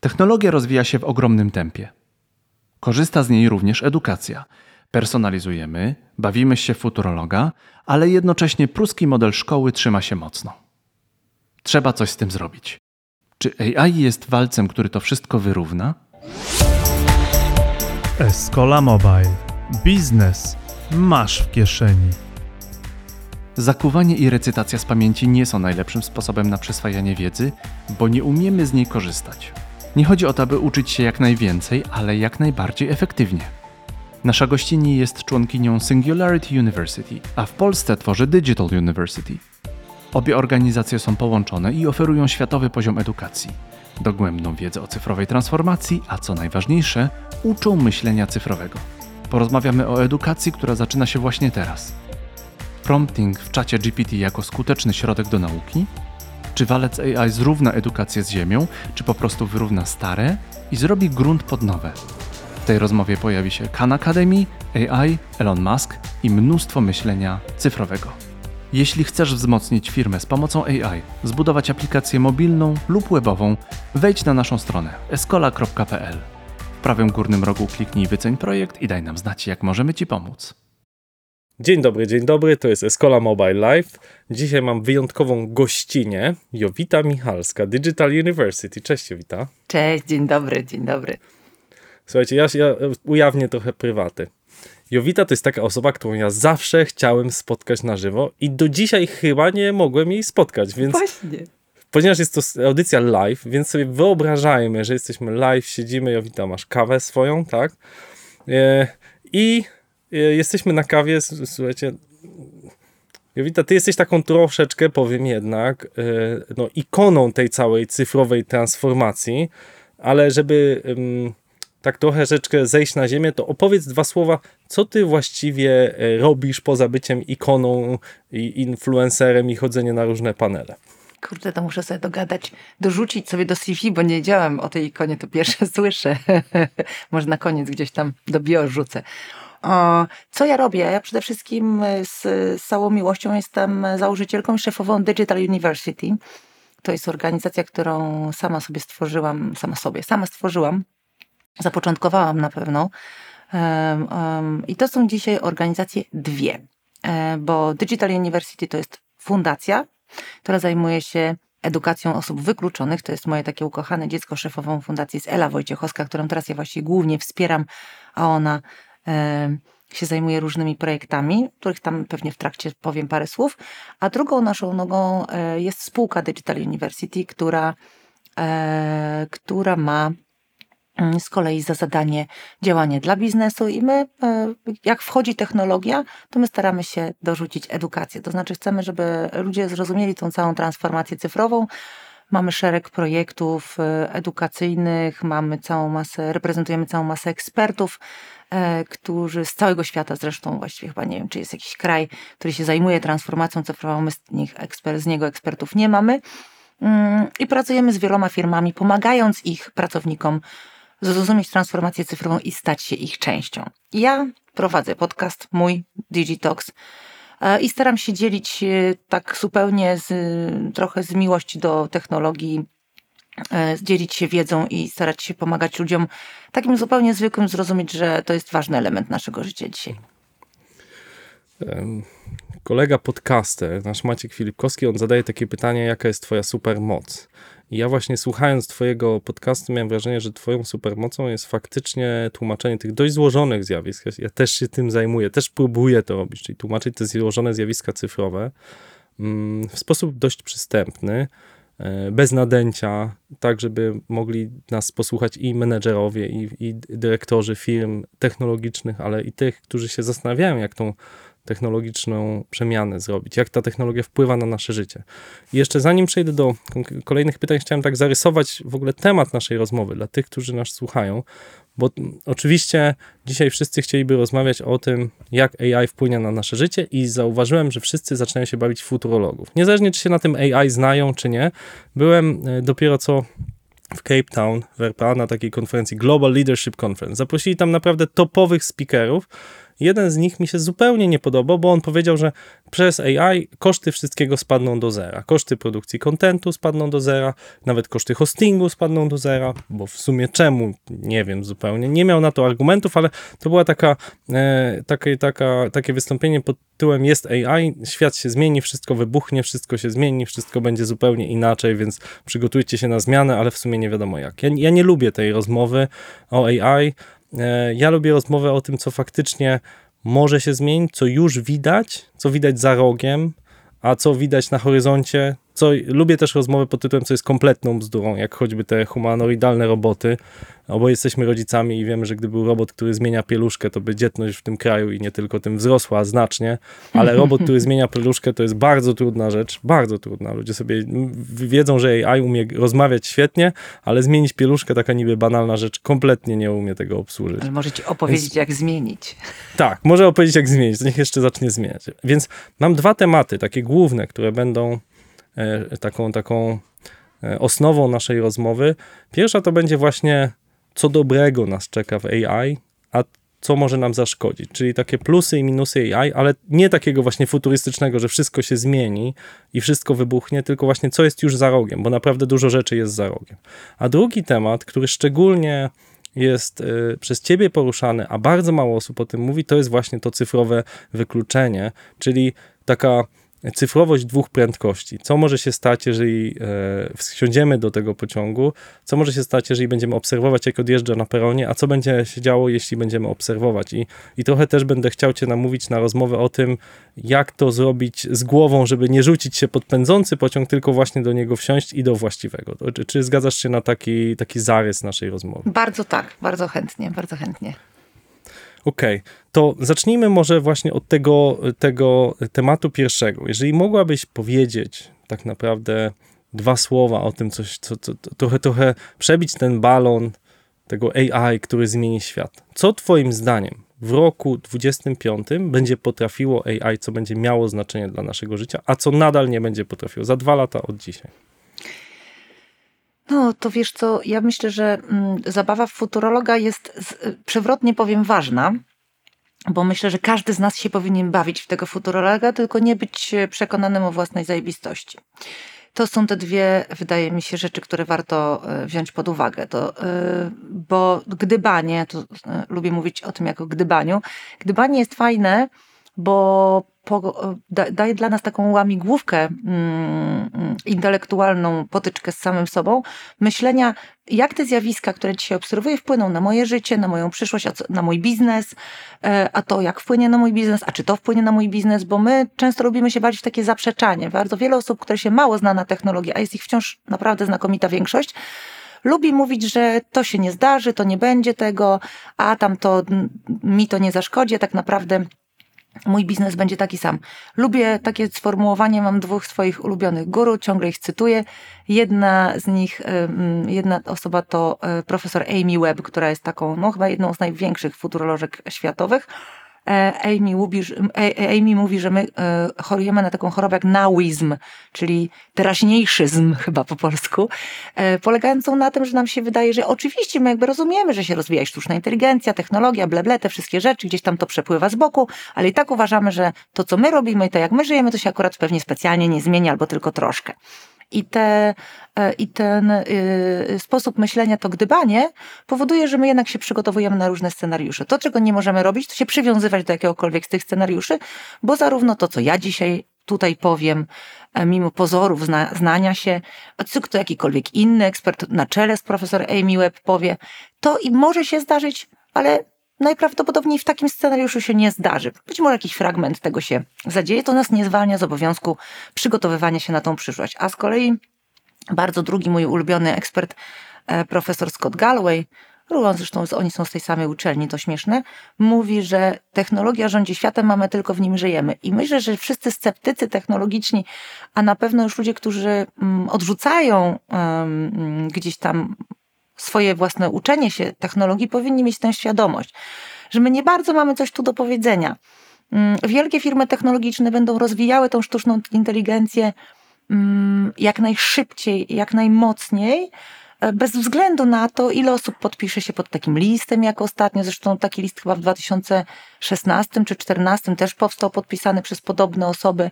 Technologia rozwija się w ogromnym tempie. Korzysta z niej również edukacja. Personalizujemy, bawimy się futurologa, ale jednocześnie pruski model szkoły trzyma się mocno. Trzeba coś z tym zrobić. Czy AI jest walcem, który to wszystko wyrówna? Escola Mobile. Biznes masz w kieszeni. Zakuwanie i recytacja z pamięci nie są najlepszym sposobem na przyswajanie wiedzy, bo nie umiemy z niej korzystać. Nie chodzi o to, aby uczyć się jak najwięcej, ale jak najbardziej efektywnie. Nasza gościni jest członkinią Singularity University, a w Polsce tworzy Digital University. Obie organizacje są połączone i oferują światowy poziom edukacji, dogłębną wiedzę o cyfrowej transformacji, a co najważniejsze, uczą myślenia cyfrowego. Porozmawiamy o edukacji, która zaczyna się właśnie teraz. Prompting w czacie GPT jako skuteczny środek do nauki? Czy walec AI zrówna edukację z ziemią, czy po prostu wyrówna stare i zrobi grunt pod nowe? W tej rozmowie pojawi się Khan Academy, AI, Elon Musk i mnóstwo myślenia cyfrowego. Jeśli chcesz wzmocnić firmę z pomocą AI, zbudować aplikację mobilną lub webową, wejdź na naszą stronę escola.pl. W prawym górnym rogu kliknij wyceń projekt i daj nam znać, jak możemy Ci pomóc. Dzień dobry, dzień dobry, to jest Escola Mobile Live. Dzisiaj mam wyjątkową gościnę, Jowita Michalska, Digital University. Cześć Jowita. Cześć, dzień dobry, dzień dobry. Słuchajcie, ja, ja ujawnię trochę prywaty. Jowita to jest taka osoba, którą ja zawsze chciałem spotkać na żywo i do dzisiaj chyba nie mogłem jej spotkać, więc... Właśnie. Ponieważ jest to audycja live, więc sobie wyobrażajmy, że jesteśmy live, siedzimy, Jowita, masz kawę swoją, tak? E, I jesteśmy na kawie, słuchajcie, Jowita, ty jesteś taką troszeczkę, powiem jednak, e, no, ikoną tej całej cyfrowej transformacji, ale żeby tak trochę rzeczkę zejść na ziemię, to opowiedz dwa słowa, co ty właściwie e, robisz poza byciem ikoną i influencerem i chodzeniem na różne panele? Kurde, to muszę sobie dogadać, dorzucić sobie do CV, bo nie wiedziałam o tej ikonie, to pierwsze słyszę. Może na koniec gdzieś tam do bio rzucę. Co ja robię? Ja przede wszystkim z, z całą miłością jestem założycielką i szefową Digital University. To jest organizacja, którą sama sobie stworzyłam, sama sobie, sama stworzyłam zapoczątkowałam na pewno. I to są dzisiaj organizacje dwie, e, bo Digital University to jest fundacja, która zajmuje się edukacją osób wykluczonych. To jest moje takie ukochane dziecko. Szefową fundacji jest Ela Wojciechowska, którą teraz ja właściwie głównie wspieram, a ona się zajmuje różnymi projektami, których tam pewnie w trakcie powiem parę słów. A drugą naszą nogą e, jest spółka Digital University, która, e, która ma Mm, z kolei za zadanie działanie dla biznesu i my, e, jak wchodzi technologia, to my staramy się dorzucić edukację. To znaczy chcemy, żeby ludzie zrozumieli tą całą transformację cyfrową. Mamy szereg projektów e, edukacyjnych, mamy całą masę, reprezentujemy całą masę ekspertów, e, którzy z całego świata zresztą, właściwie chyba nie wiem, czy jest jakiś kraj, który się zajmuje transformacją cyfrową, my z, nich ekspert, z niego ekspertów nie mamy. Mm, I pracujemy z wieloma firmami, pomagając ich pracownikom zrozumieć transformację cyfrową i stać się ich częścią. Ja prowadzę podcast mój Digitox e, i staram się dzielić tak zupełnie z, trochę z miłości do technologii, e, dzielić się wiedzą i starać się pomagać ludziom takim zupełnie zwykłym zrozumieć, że to jest ważny element naszego życia dzisiaj. Kolega podcaster, nasz Maciek Filipkowski, on zadaje takie pytanie, jaka jest twoja supermoc? I ja właśnie słuchając Twojego podcastu miałem wrażenie, że Twoją supermocą jest faktycznie tłumaczenie tych dość złożonych zjawisk. Ja też się tym zajmuję, też próbuję to robić, czyli tłumaczyć te złożone zjawiska cyfrowe mm, w sposób dość przystępny, e, bez nadęcia, tak żeby mogli nas posłuchać i menedżerowie, i, i dyrektorzy firm technologicznych, ale i tych, którzy się zastanawiają, jak tą technologiczną przemianę zrobić, jak ta technologia wpływa na nasze życie. I jeszcze zanim przejdę do kolejnych pytań, chciałem tak zarysować w ogóle temat naszej rozmowy dla tych, którzy nas słuchają, bo oczywiście dzisiaj wszyscy chcieliby rozmawiać o tym, jak AI wpłynie na nasze życie i zauważyłem, że wszyscy zaczynają się bawić futurologów. Niezależnie, czy się na tym AI znają, czy nie, byłem e, dopiero co w Cape Town, w RPA, na takiej konferencji Global Leadership Conference. Zaprosili tam naprawdę topowych speakerów, Jeden z nich mi się zupełnie nie podobał, bo on powiedział, że przez AI koszty wszystkiego spadną do zera. Koszty produkcji kontentu spadną do zera, nawet koszty hostingu spadną do zera, bo w sumie czemu? Nie wiem zupełnie. Nie miał na to argumentów, ale to była taka, e, takie, taka, takie wystąpienie pod tytułem jest AI, świat się zmieni, wszystko wybuchnie, wszystko się zmieni, wszystko będzie zupełnie inaczej, więc przygotujcie się na zmianę, ale w sumie nie wiadomo jak. Ja, ja nie lubię tej rozmowy o AI. E, ja lubię rozmowę o tym, co faktycznie może się zmienić, co już widać, co widać za rogiem, a co widać na horyzoncie, co, lubię też rozmowę pod tytułem, co jest kompletną bzdurą, jak choćby te humanoidalne roboty, no bo jesteśmy rodzicami i wiemy, że gdyby był robot, który zmienia pieluszkę, to by dzietność w tym kraju i nie tylko tym wzrosła znacznie, ale robot, który zmienia pieluszkę, to jest bardzo trudna rzecz, bardzo trudna. Ludzie sobie wiedzą, że AI umie rozmawiać świetnie, ale zmienić pieluszkę, taka niby banalna rzecz, kompletnie nie umie tego obsłużyć. Ale może ci opowiedzieć, Więc... jak zmienić. Tak, może opowiedzieć, jak zmienić, to niech jeszcze zacznie zmieniać. Więc mam dwa tematy, takie główne, które będą taką, taką e, osnową naszej rozmowy. Pierwsza to będzie właśnie, co dobrego nas czeka w AI, a co może nam zaszkodzić, czyli takie plusy i minusy AI, ale nie takiego właśnie futurystycznego, że wszystko się zmieni i wszystko wybuchnie, tylko właśnie co jest już za rogiem, bo naprawdę dużo rzeczy jest za rogiem. A drugi temat, który szczególnie jest y, przez ciebie poruszany, a bardzo mało osób o tym mówi, to jest właśnie to cyfrowe wykluczenie, czyli taka cyfrowość dwóch prędkości. Co może się stać, jeżeli e, wsiądziemy do tego pociągu? Co może się stać, jeżeli będziemy obserwować, jak odjeżdża na peronie? A co będzie się działo, jeśli będziemy obserwować? I, i trochę też będę chciał Cię namówić na rozmowę o tym, jak to zrobić z głową, żeby nie rzucić się pod pędzący pociąg, tylko właśnie do niego wsiąść i do właściwego. Czy, czy zgadzasz się na taki, taki zarys naszej rozmowy? Bardzo tak, bardzo chętnie, bardzo chętnie. Okej, okay. to zacznijmy może właśnie od tego, tego tematu pierwszego. Jeżeli mogłabyś powiedzieć tak naprawdę dwa słowa o tym, coś, co, co, trochę, trochę przebić ten balon tego AI, który zmieni świat. Co Twoim zdaniem w roku 25 będzie potrafiło AI, co będzie miało znaczenie dla naszego życia, a co nadal nie będzie potrafiło za dwa lata od dzisiaj? No, to wiesz co, ja myślę, że mm, zabawa w futurologa jest, przewrotnie powiem, ważna, bo myślę, że każdy z nas się powinien bawić w tego futurologa, tylko nie być przekonanym o własnej zajebistości. To są te dwie, wydaje mi się, rzeczy, które warto e, wziąć pod uwagę. To, e, bo gdybanie, to e, lubię mówić o tym jako gdybaniu, gdybanie jest fajne, bo daje dla nas taką łamigłówkę mm, intelektualną, potyczkę z samym sobą, myślenia, jak te zjawiska, które dzisiaj obserwuję, wpłyną na moje życie, na moją przyszłość, na mój biznes, e, a to jak wpłynie na mój biznes, a czy to wpłynie na mój biznes, bo my często lubimy się bawić w takie zaprzeczanie. Bardzo wiele osób, które się mało zna na technologii, a jest ich wciąż naprawdę znakomita większość, lubi mówić, że to się nie zdarzy, to nie będzie tego, a tam to mi to nie zaszkodzi, tak naprawdę mój biznes będzie taki sam. Lubię takie sformułowanie, mam dwóch swoich ulubionych guru, ciągle ich cytuję. Jedna z nich, jedna osoba to e, profesor Amy Webb, która jest taką, no chyba jedną z największych futurolożek światowych. E, Amy mówi, e, Amy mówi, że my chorujemy na taką chorobę jak nowizm, czyli teraźniejszyzm chyba po polsku, polegającą na tym, że nam się wydaje, że oczywiście my jakby rozumiemy, że się rozwija sztuczna inteligencja, technologia, bleble, te wszystkie rzeczy, gdzieś tam to przepływa z boku, ale i tak uważamy, że to, co my robimy i to, jak my żyjemy, to się akurat pewnie specjalnie nie zmieni albo tylko troszkę i, te, e, i ten y, sposób myślenia, to gdybanie, powoduje, że my jednak się przygotowujemy na różne scenariusze. To, czego nie możemy robić, to się przywiązywać do jakiegokolwiek z tych scenariuszy, bo zarówno to, co ja dzisiaj tutaj powiem, e, mimo pozorów zna, znania się, co kto jakikolwiek inny ekspert na czele z profesor Amy Webb powie, to i może się zdarzyć, ale najprawdopodobniej w takim scenariuszu się nie zdarzy. Być może jakiś fragment tego się zadzieje, to nas nie zwalnia z obowiązku przygotowywania się na tą przyszłość. A z kolei bardzo drugi mój ulubiony ekspert, e, profesor Scott Galloway, zresztą oni są z tej samej uczelni, to śmieszne, mówi, że technologia rządzi światem, mamy tylko w nim żyjemy. I myślę, że wszyscy sceptycy technologiczni, a na pewno już ludzie, którzy mm, odrzucają um, gdzieś tam swoje własne uczenie się technologii, powinni mieć tę świadomość, że my nie bardzo mamy coś tu do powiedzenia. Mm, wielkie firmy technologiczne będą rozwijały tą sztuczną inteligencję mm, jak najszybciej, jak najmocniej, e, bez względu na to, ile osób podpisze się pod takim listem, jak ostatnio. Zresztą taki list chyba w 2016 czy 2014 też powstał podpisany przez podobne osoby.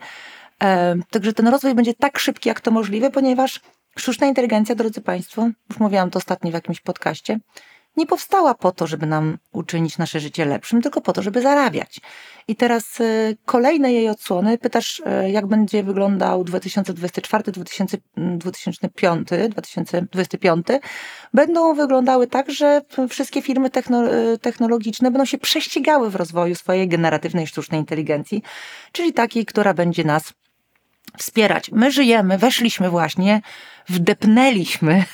E, Także ten rozwój będzie tak szybki, jak to możliwe, ponieważ sztuczna inteligencja, drodzy Państwo, już mówiłam to ostatnio w jakimś podcaście, nie powstała po to, żeby nam uczynić nasze życie lepszym, tylko po to, żeby zarabiać. I teraz y, kolejne jej odsłony. Pytasz, y, jak będzie wyglądał 2024, 2000, 2005, 2025. Będą wyglądały tak, że wszystkie firmy y, technologiczne będą się prześcigały w rozwoju swojej generatywnej sztucznej inteligencji, czyli takiej, która będzie nas wspierać. My żyjemy, weszliśmy właśnie, wdepnęliśmy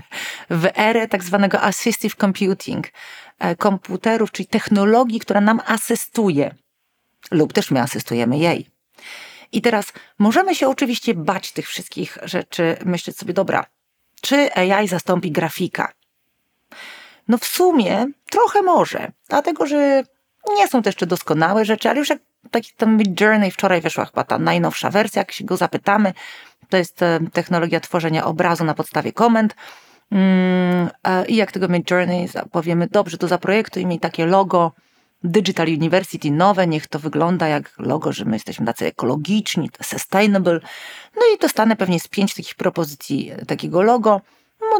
w erę tak zwanego assistive computing, e, komputerów, czyli technologii, która nam asystuje, lub też my asystujemy jej. I teraz możemy się oczywiście bać tych wszystkich rzeczy, myśleć sobie, dobra, czy AI zastąpi grafika? No w sumie trochę może, dlatego że nie są to jeszcze doskonałe rzeczy, ale już jak taki tam Journey wczoraj wyszła chyba ta najnowsza wersja, jak się go zapytamy, to jest e, technologia tworzenia obrazu na podstawie komend. Mm, e, I jak tego Mid Journey powiemy, dobrze, to zaprojektuj mi takie logo Digital University nowe, niech to wygląda jak logo, że my jesteśmy tacy ekologiczni, sustainable. No i dostanę pewnie z pięć takich propozycji e, takiego logo.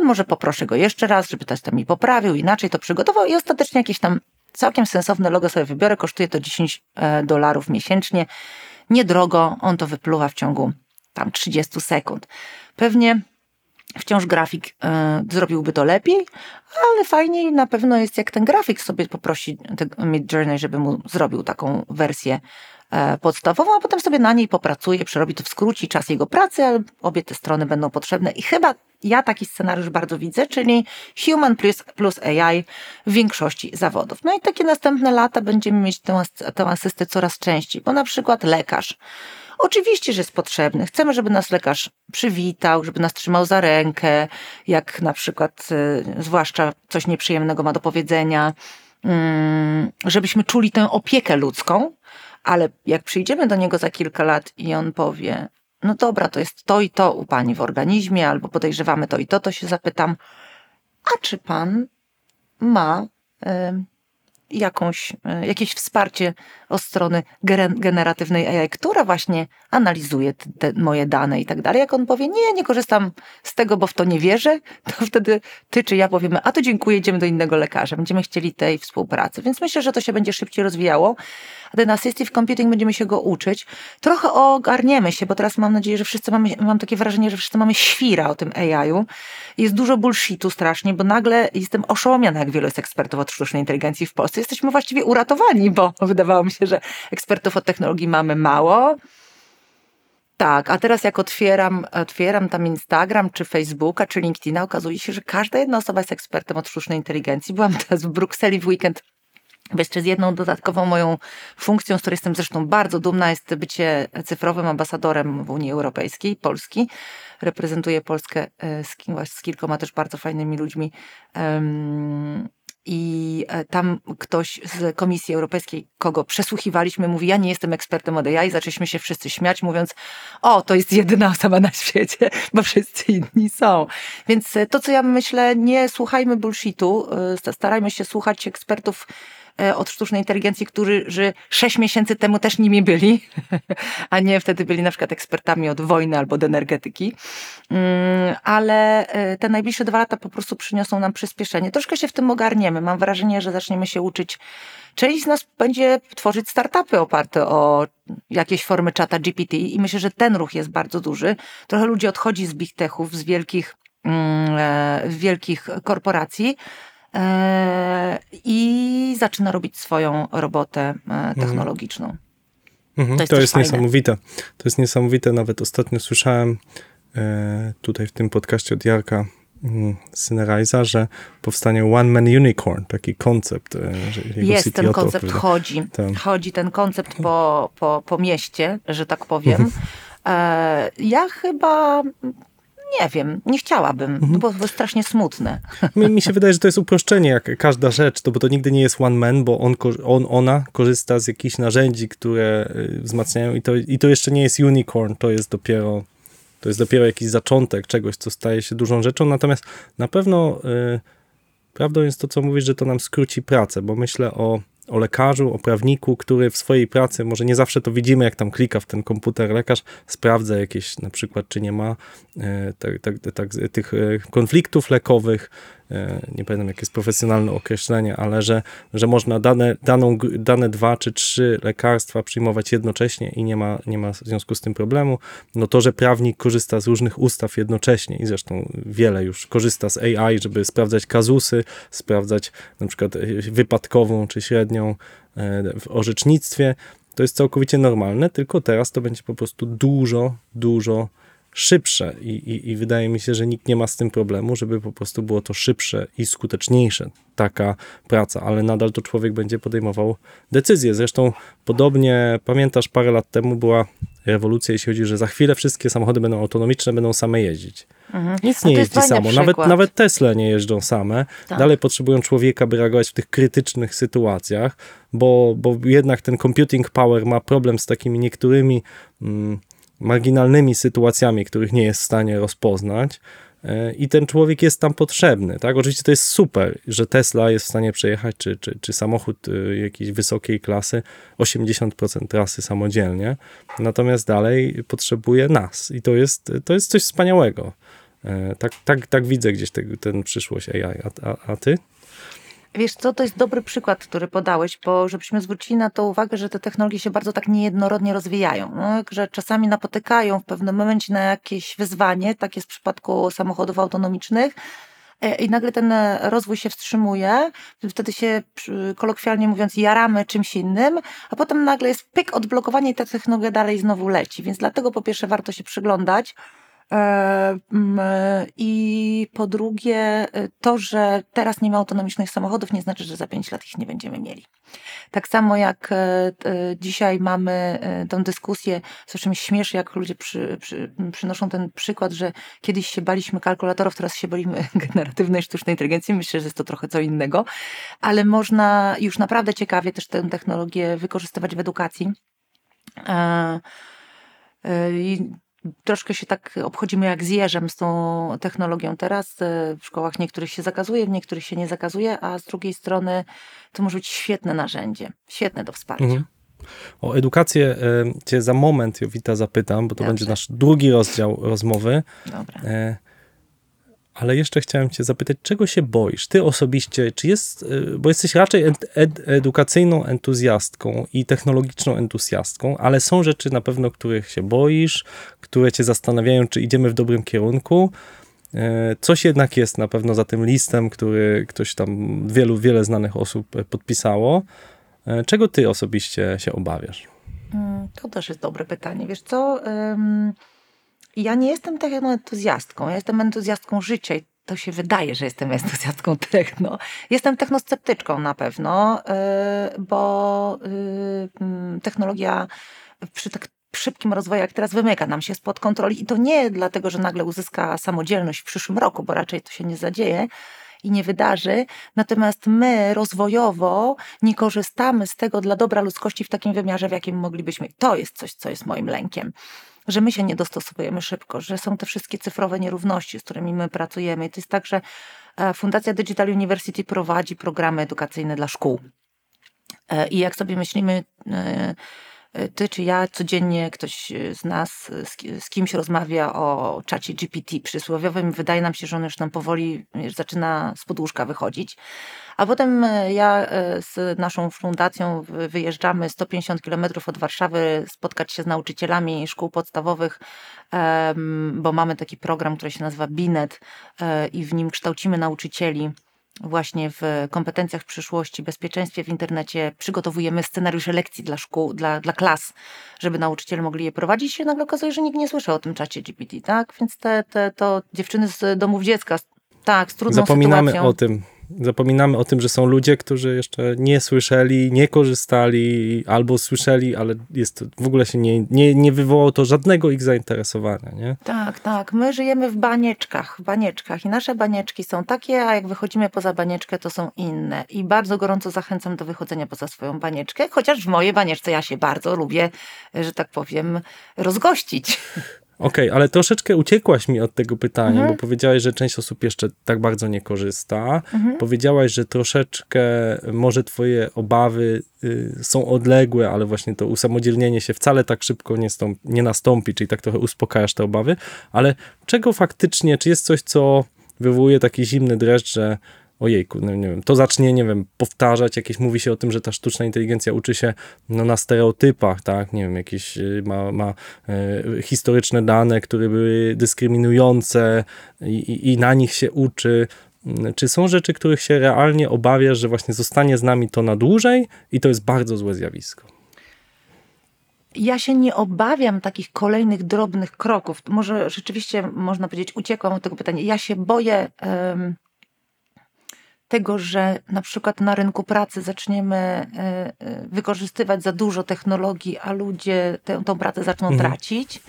Może poproszę go jeszcze raz, żeby ktoś tam mi poprawił, inaczej to przygotował i ostatecznie jakieś tam całkiem sensowne logo sobie wybiorę. Kosztuje to 10 dolarów miesięcznie. Niedrogo, on to wypluwa w ciągu tam 30 sekund. Pewnie wciąż grafik e, zrobiłby to lepiej, ale fajniej na pewno jest, jak ten grafik sobie poprosi Mid Journey, żeby mu zrobił taką wersję e, podstawową, a potem sobie na niej popracuje, przerobi to, skróci czas jego pracy, ale obie te strony będą potrzebne i chyba ja taki scenariusz bardzo widzę, czyli human plus, plus AI w większości zawodów. No i takie następne lata będziemy mieć tę, tę asystę coraz częściej, bo na przykład lekarz. Oczywiście, że jest potrzebny. Chcemy, żeby nas lekarz przywitał, żeby nas trzymał za rękę, jak na przykład, y, zwłaszcza coś nieprzyjemnego ma do powiedzenia, mm, żebyśmy czuli tę opiekę ludzką, ale jak przyjdziemy do niego za kilka lat i on powie, no dobra, to jest to i to u pani w organizmie, albo podejrzewamy to i to, to się zapytam, a czy pan ma jakąś, y, jakieś wsparcie od strony generatywnej AI, która właśnie analizuje te moje dane i tak dalej. Jak on powie, nie, nie korzystam z tego, bo w to nie wierzę, to wtedy ty czy ja powiemy, a to dziękuję, idziemy do innego lekarza. Będziemy chcieli tej współpracy. Więc myślę, że to się będzie szybciej rozwijało. A ten assistive computing będziemy się go uczyć. Trochę ogarniemy się, bo teraz mam nadzieję, że wszyscy mamy, mam takie wrażenie, że wszyscy mamy świra o tym AI-u. Jest dużo bullshitu strasznie, bo nagle jestem oszołomiona, jak wielu jest ekspertów od sztucznej inteligencji w Polsce. Jesteśmy właściwie uratowani, bo wydawało mi się, że ekspertów od technologii mamy mało. Tak, a teraz jak otwieram, otwieram tam Instagram, czy Facebooka, czy LinkedIna, okazuje się, że każda jedna osoba jest ekspertem od sztucznej inteligencji. Byłam teraz w Brukseli w weekend jeszcze z jedną dodatkową moją funkcją, z której jestem zresztą bardzo dumna, jest bycie cyfrowym ambasadorem w Unii Europejskiej, Polski. Reprezentuję Polskę e, z, z kilkoma też bardzo fajnymi ludźmi. I e, tam ktoś z Komisji Europejskiej, kogo przesłuchiwaliśmy, mówi: Ja nie jestem ekspertem od AI. Zaczęliśmy się wszyscy śmiać, mówiąc: O, to jest jedyna osoba na świecie, bo wszyscy inni są. Więc e, to, co ja myślę, nie słuchajmy bullshitu, starajmy się słuchać ekspertów E, od sztucznej inteligencji, którzy sześć miesięcy temu też nimi byli, a nie wtedy byli na przykład ekspertami od wojny albo od energetyki. Mm, ale e, te najbliższe dwa lata po prostu przyniosą nam przyspieszenie. Troszkę się w tym ogarniemy. Mam wrażenie, że zaczniemy się uczyć. Część z nas będzie tworzyć startupy oparte o jakieś formy czata GPT i myślę, że ten ruch jest bardzo duży. Trochę ludzi odchodzi z big techów, z wielkich, mm, e, wielkich korporacji, E, i zaczyna robić swoją robotę e, mhm. technologiczną. Mhm. To jest, to jest niesamowite. To jest niesamowite. Nawet ostatnio słyszałem e, tutaj w tym podcaście od Jarka mm, Synerajza, że powstanie One Man Unicorn, taki koncept. Jest ten koncept, chodzi. Ten. Chodzi ten koncept po, po, po mieście, że tak powiem. Mhm. Ja chyba nie wiem, nie chciałabym, mhm. bo to strasznie smutne. Mi, mi, się wydaje, że to jest uproszczenie jak każda rzecz, to, bo to nigdy nie jest one man, bo on, on ona korzysta z jakichś narzędzi, które y, wzmacniają i to, i to jeszcze nie jest unicorn, to jest dopiero to jest dopiero jakiś zaczątek czegoś, co staje się dużą rzeczą, natomiast na pewno y, prawdą jest to, co mówisz, że to nam skróci pracę, bo myślę o o lekarzu, o prawniku, który w swojej pracy, może nie zawsze to widzimy, jak tam klika w ten komputer lekarz, sprawdza jakieś na przykład, czy nie ma e, tak, tak, tak, tych e, konfliktów lekowych, nie pamiętam jakie jest profesjonalne określenie, ale że, że można dane, daną, dane dwa czy trzy lekarstwa przyjmować jednocześnie i nie ma, nie ma w związku z tym problemu. No to, że prawnik korzysta z różnych ustaw jednocześnie i zresztą wiele już korzysta z AI, żeby sprawdzać kazusy, sprawdzać na przykład wypadkową czy średnią w orzecznictwie, to jest całkowicie normalne, tylko teraz to będzie po prostu dużo, dużo szybsze I, i, i, wydaje mi się, że nikt nie ma z tym problemu, żeby po prostu było to szybsze i skuteczniejsze, taka praca, ale nadal to człowiek będzie podejmował decyzje. Zresztą podobnie, pamiętasz, parę lat temu była rewolucja, jeśli chodzi, że za chwilę wszystkie samochody będą autonomiczne, będą same jeździć. Mhm. Nic nie jeździ samo, nawet, nawet Tesla nie jeżdżą same. Tak. Dalej potrzebują człowieka, by reagować w tych krytycznych sytuacjach, bo, bo jednak ten computing power ma problem z takimi niektórymi... Mm, marginalnymi sytuacjami, których nie jest w stanie rozpoznać. E, I ten człowiek jest tam potrzebny, tak? Oczywiście to jest super, że Tesla jest w stanie przejechać, czy, czy, czy samochód e, jakiejś wysokiej klasy 80% trasy samodzielnie, natomiast dalej potrzebuje nas i to jest, to jest coś wspaniałego. E, tak, tak, tak widzę gdzieś ten, ten przyszłość AI. A, a, a ty? Wiesz co, to jest dobry przykład, który podałeś, bo żebyśmy zwrócili na to uwagę, że te technologie się bardzo tak niejednorodnie rozwijają, no, że czasami napotykają w pewnym momencie na jakieś wyzwanie, tak jest w przypadku samochodów autonomicznych, e, i nagle ten rozwój się wstrzymuje, wtedy się kolokwialnie mówiąc jaramy czymś innym, a potem nagle jest pyk, odblokowanie i ta technologia dalej znowu leci. Więc dlatego po pierwsze warto się przyglądać, E, I po drugie, e, to, że teraz nie ma autonomicznych samochodów, nie znaczy, że za 5 lat ich nie będziemy mieli. Tak samo jak e, dzisiaj mamy tę dyskusję, zresztą mi śmieszy, jak ludzie przy, przy, przynoszą ten przykład, że kiedyś się baliśmy kalkulatorów, teraz się boimy generatywnej sztucznej inteligencji. Myślę, że jest to trochę co innego, ale można już naprawdę ciekawie też tę technologię wykorzystywać w edukacji. I troszkę się tak obchodzimy jak z jeżem z tą technologią teraz. E, w szkołach niektórych się zakazuje, w niektórych się nie zakazuje, a z drugiej strony to może być świetne narzędzie, świetne do wsparcia. Mhm. O edukację e, cię za moment, Jowita, zapytam, bo to Dobrze. będzie nasz drugi rozdział rozmowy. Dobra. E, ale jeszcze chciałem cię zapytać, czego się boisz? Ty osobiście, czy jest, y, bo jesteś raczej ed, ed, edukacyjną entuzjastką i technologiczną entuzjastką, ale są rzeczy na pewno, których się boisz, które cię zastanawiają, czy idziemy w dobrym kierunku. Y, coś jednak jest na pewno za tym listem, który ktoś tam, wielu, wiele znanych osób podpisało. Y, czego ty osobiście się obawiasz? Mm, to też jest dobre pytanie. Wiesz co... Um ja nie jestem techno entuzjastką, ja jestem entuzjastką życia i to się wydaje, że jestem entuzjastką techno. Jestem technosceptyczką na pewno, y, bo y, technologia przy tak szybkim rozwoju jak teraz wymyka nam się spod kontroli i to nie dlatego, że nagle uzyska samodzielność w przyszłym roku, bo raczej to się nie zadzieje, i nie wydarzy. Natomiast my rozwojowo nie korzystamy z tego dla dobra ludzkości w takim wymiarze, w jakim moglibyśmy. To jest coś, co jest moim lękiem że my się nie dostosowujemy szybko, że są te wszystkie cyfrowe nierówności, z którymi my pracujemy. I to jest tak, że e, Fundacja Digital University prowadzi programy edukacyjne dla szkół. E, I jak sobie myślimy, e, ty czy ja codziennie ktoś z nas z, z, kimś rozmawia o czacie GPT przysłowiowym, wydaje nam się, że on już nam powoli zaczyna z podłóżka wychodzić. A potem e, ja e, z naszą fundacją wyjeżdżamy 150 km od Warszawy spotkać się z nauczycielami szkół podstawowych, bo mamy taki program, który się nazywa BINET e, i w nim kształcimy nauczycieli właśnie w kompetencjach w przyszłości, bezpieczeństwie w internecie, przygotowujemy scenariusze lekcji dla szkół, dla, dla klas, żeby nauczyciele mogli je prowadzić. I się nagle okazuje, że nikt nie słyszał o tym czacie GPT, tak? Więc te, te to dziewczyny z domów dziecka, tak, z trudną Zapominamy sytuacją. o tym zapominamy o tym, że są ludzie, którzy jeszcze nie słyszeli, nie korzystali, albo słyszeli, ale jest, w ogóle się nie, nie, nie wywołało to żadnego ich zainteresowania, nie? Tak, tak. My żyjemy w banieczkach, w banieczkach i nasze banieczki są takie, a jak wychodzimy poza banieczkę, to są inne. I bardzo gorąco zachęcam do wychodzenia poza swoją banieczkę, chociaż w mojej banieczce ja się bardzo lubię, że tak powiem, rozgościć. Okej, ale troszeczkę uciekłaś mi od tego pytania, Mhm. bo powiedziałaś, że część osób jeszcze tak bardzo nie korzysta. Mhm. Powiedziałaś, że troszeczkę może twoje obawy y, są odległe, ale właśnie to usamodzielnienie się wcale tak szybko nie, stąp- nie nastąpi, czyli tak trochę uspokajasz te obawy. Ale czego faktycznie, czy jest coś, co wywołuje taki zimny dreszcz, że ojejku, no nie wiem, to zacznie, nie wiem, powtarzać, jakieś mówi się o tym, że ta sztuczna inteligencja uczy się no, na stereotypach, tak, nie wiem, jakieś y, ma, ma e, historyczne dane, które były dyskryminujące i, i, i na nich się uczy. Mm, Czy są rzeczy, których się realnie obawiasz, że właśnie zostanie z nami to na dłużej i to jest bardzo złe zjawisko? Ja się nie obawiam takich kolejnych drobnych kroków. Może rzeczywiście można powiedzieć, uciekłam od tego pytania. Ja się boję em, tego, że na przykład na rynku pracy zaczniemy e, e, wykorzystywać za dużo technologii, a ludzie tę, tą pracę zaczną Mhm. tracić.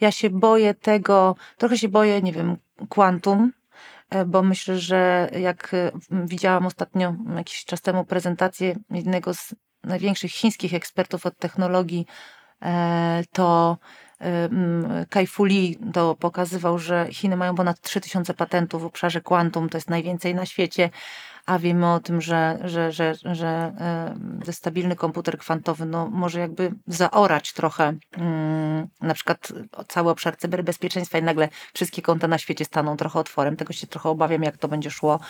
Ja się boję tego, trochę się boję, nie wiem, kwantum, e, bo myślę, że jak widziałam ostatnio jakiś czas temu prezentację jednego z największych chińskich ekspertów od technologii, to m, Kai Fu Lee to pokazywał, że Chiny mają ponad 3000 patentów w obszarze kwantum, to jest najwięcej na świecie, a wiemy o tym, że, że, że, że e, stabilny komputer kwantowy no, może jakby zaorać trochę mm, na przykład cały obszar cyberbezpieczeństwa i nagle wszystkie konta na świecie staną trochę otworem. Tego się trochę obawiam, jak to będzie szło.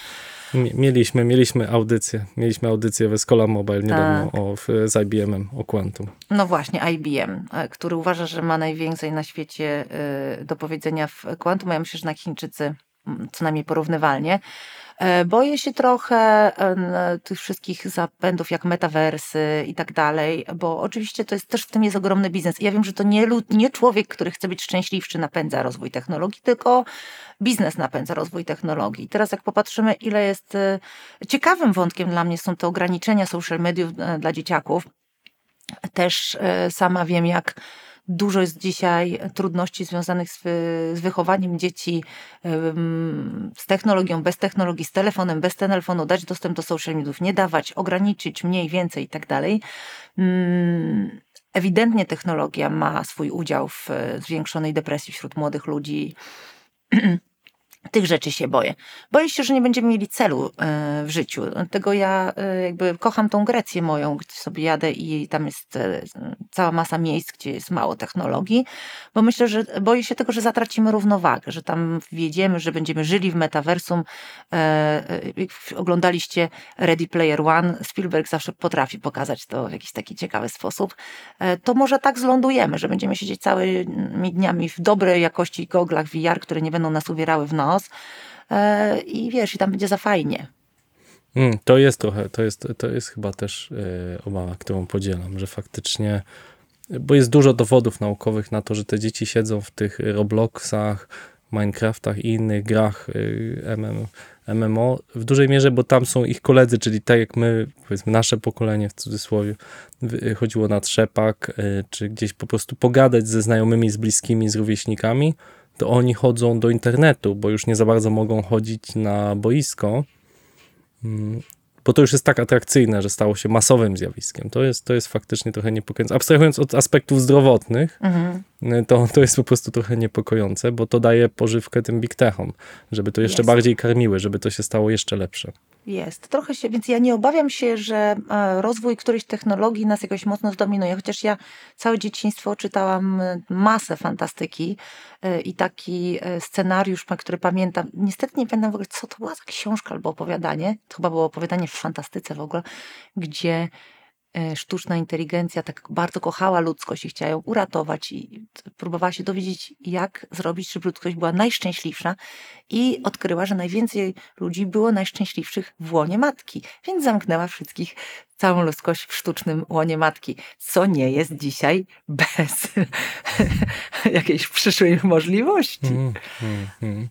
Mie- Mieliśmy, mieliśmy audycję, mieliśmy audycję we Schola Mobile niedawno Tak. o, w, z IBM-em o Quantum. No właśnie, IBM, e, który uważa, że ma najwięcej na świecie e, do powiedzenia w kwantum. Ja myślę, że na Chińczycy mm, co najmniej porównywalnie. E, Boję się trochę e, tych wszystkich zapędów jak metaversy i tak dalej, bo oczywiście to jest też w tym jest ogromny biznes. Ja wiem, że to nie, nie człowiek, który chce być szczęśliwszy, napędza rozwój technologii, tylko biznes napędza rozwój technologii. Teraz jak popatrzymy, ile jest e, ciekawym wątkiem dla mnie są te ograniczenia social mediów dla dzieciaków. Też sama wiem, jak dużo jest dzisiaj trudności związanych z, z wychowaniem dzieci z technologią, bez technologii, z telefonem, bez telefonu, dać dostęp do social mediów, nie dawać, ograniczyć mniej, więcej i tak dalej. Mm, Ewidentnie technologia ma swój udział w e, zwiększonej depresji wśród młodych ludzi. Tych rzeczy się boję. Boję się, że nie będziemy mieli celu e, w życiu. Tego ja e, jakby kocham tą Grecję moją, gdzie sobie jadę i tam jest e, cała masa miejsc, gdzie jest mało technologii, bo myślę, że boję się tego, że zatracimy równowagę, że tam wjedziemy, że będziemy żyli w metaversum. Oglądaliście Ready Player One, Spielberg zawsze potrafi pokazać to w jakiś taki ciekawy sposób. To może tak zlądujemy, że będziemy siedzieć całymi dniami w dobrej jakości goglach VR, które nie będą nas uwierały w nos. E, I wiesz, i tam będzie za fajnie. Mm, to jest trochę, to jest, to jest chyba też e, obawa, którą podzielam, że faktycznie, bo jest dużo dowodów naukowych na to, że te dzieci siedzą w tych Robloxach, Minecraftach i innych grach MM, MMO w dużej mierze, bo tam są ich koledzy, czyli tak jak my, powiedzmy nasze pokolenie w cudzysłowie, chodziło na trzepak, czy gdzieś po prostu pogadać ze znajomymi, z bliskimi, z rówieśnikami, to oni chodzą do internetu, bo już nie za bardzo mogą chodzić na boisko, Mm, bo to już jest tak atrakcyjne, że stało się masowym zjawiskiem. To jest, to jest faktycznie trochę niepokojące. Abstrahując od aspektów zdrowotnych, Mhm. to, to jest po prostu trochę niepokojące, bo to daje pożywkę tym big techom, żeby to jeszcze Jest. bardziej karmiły, żeby to się stało jeszcze lepsze. Jest. Trochę się, więc ja nie obawiam się, że e, rozwój którejś technologii nas jakoś mocno zdominuje, chociaż ja całe dzieciństwo czytałam e, masę fantastyki e, i taki scenariusz, który pamiętam. Niestety nie pamiętam w ogóle, co to była za książka albo opowiadanie. To chyba było opowiadanie w fantastyce w ogóle, gdzie sztuczna inteligencja tak bardzo kochała ludzkość i chciała ją uratować i próbowała się dowiedzieć, jak zrobić, żeby ludzkość była najszczęśliwsza i odkryła, że najwięcej ludzi było najszczęśliwszych w łonie matki, więc zamknęła wszystkich, całą ludzkość w sztucznym łonie matki, co nie jest dzisiaj bez jakiejś przyszłej możliwości. Mm, mm, mm.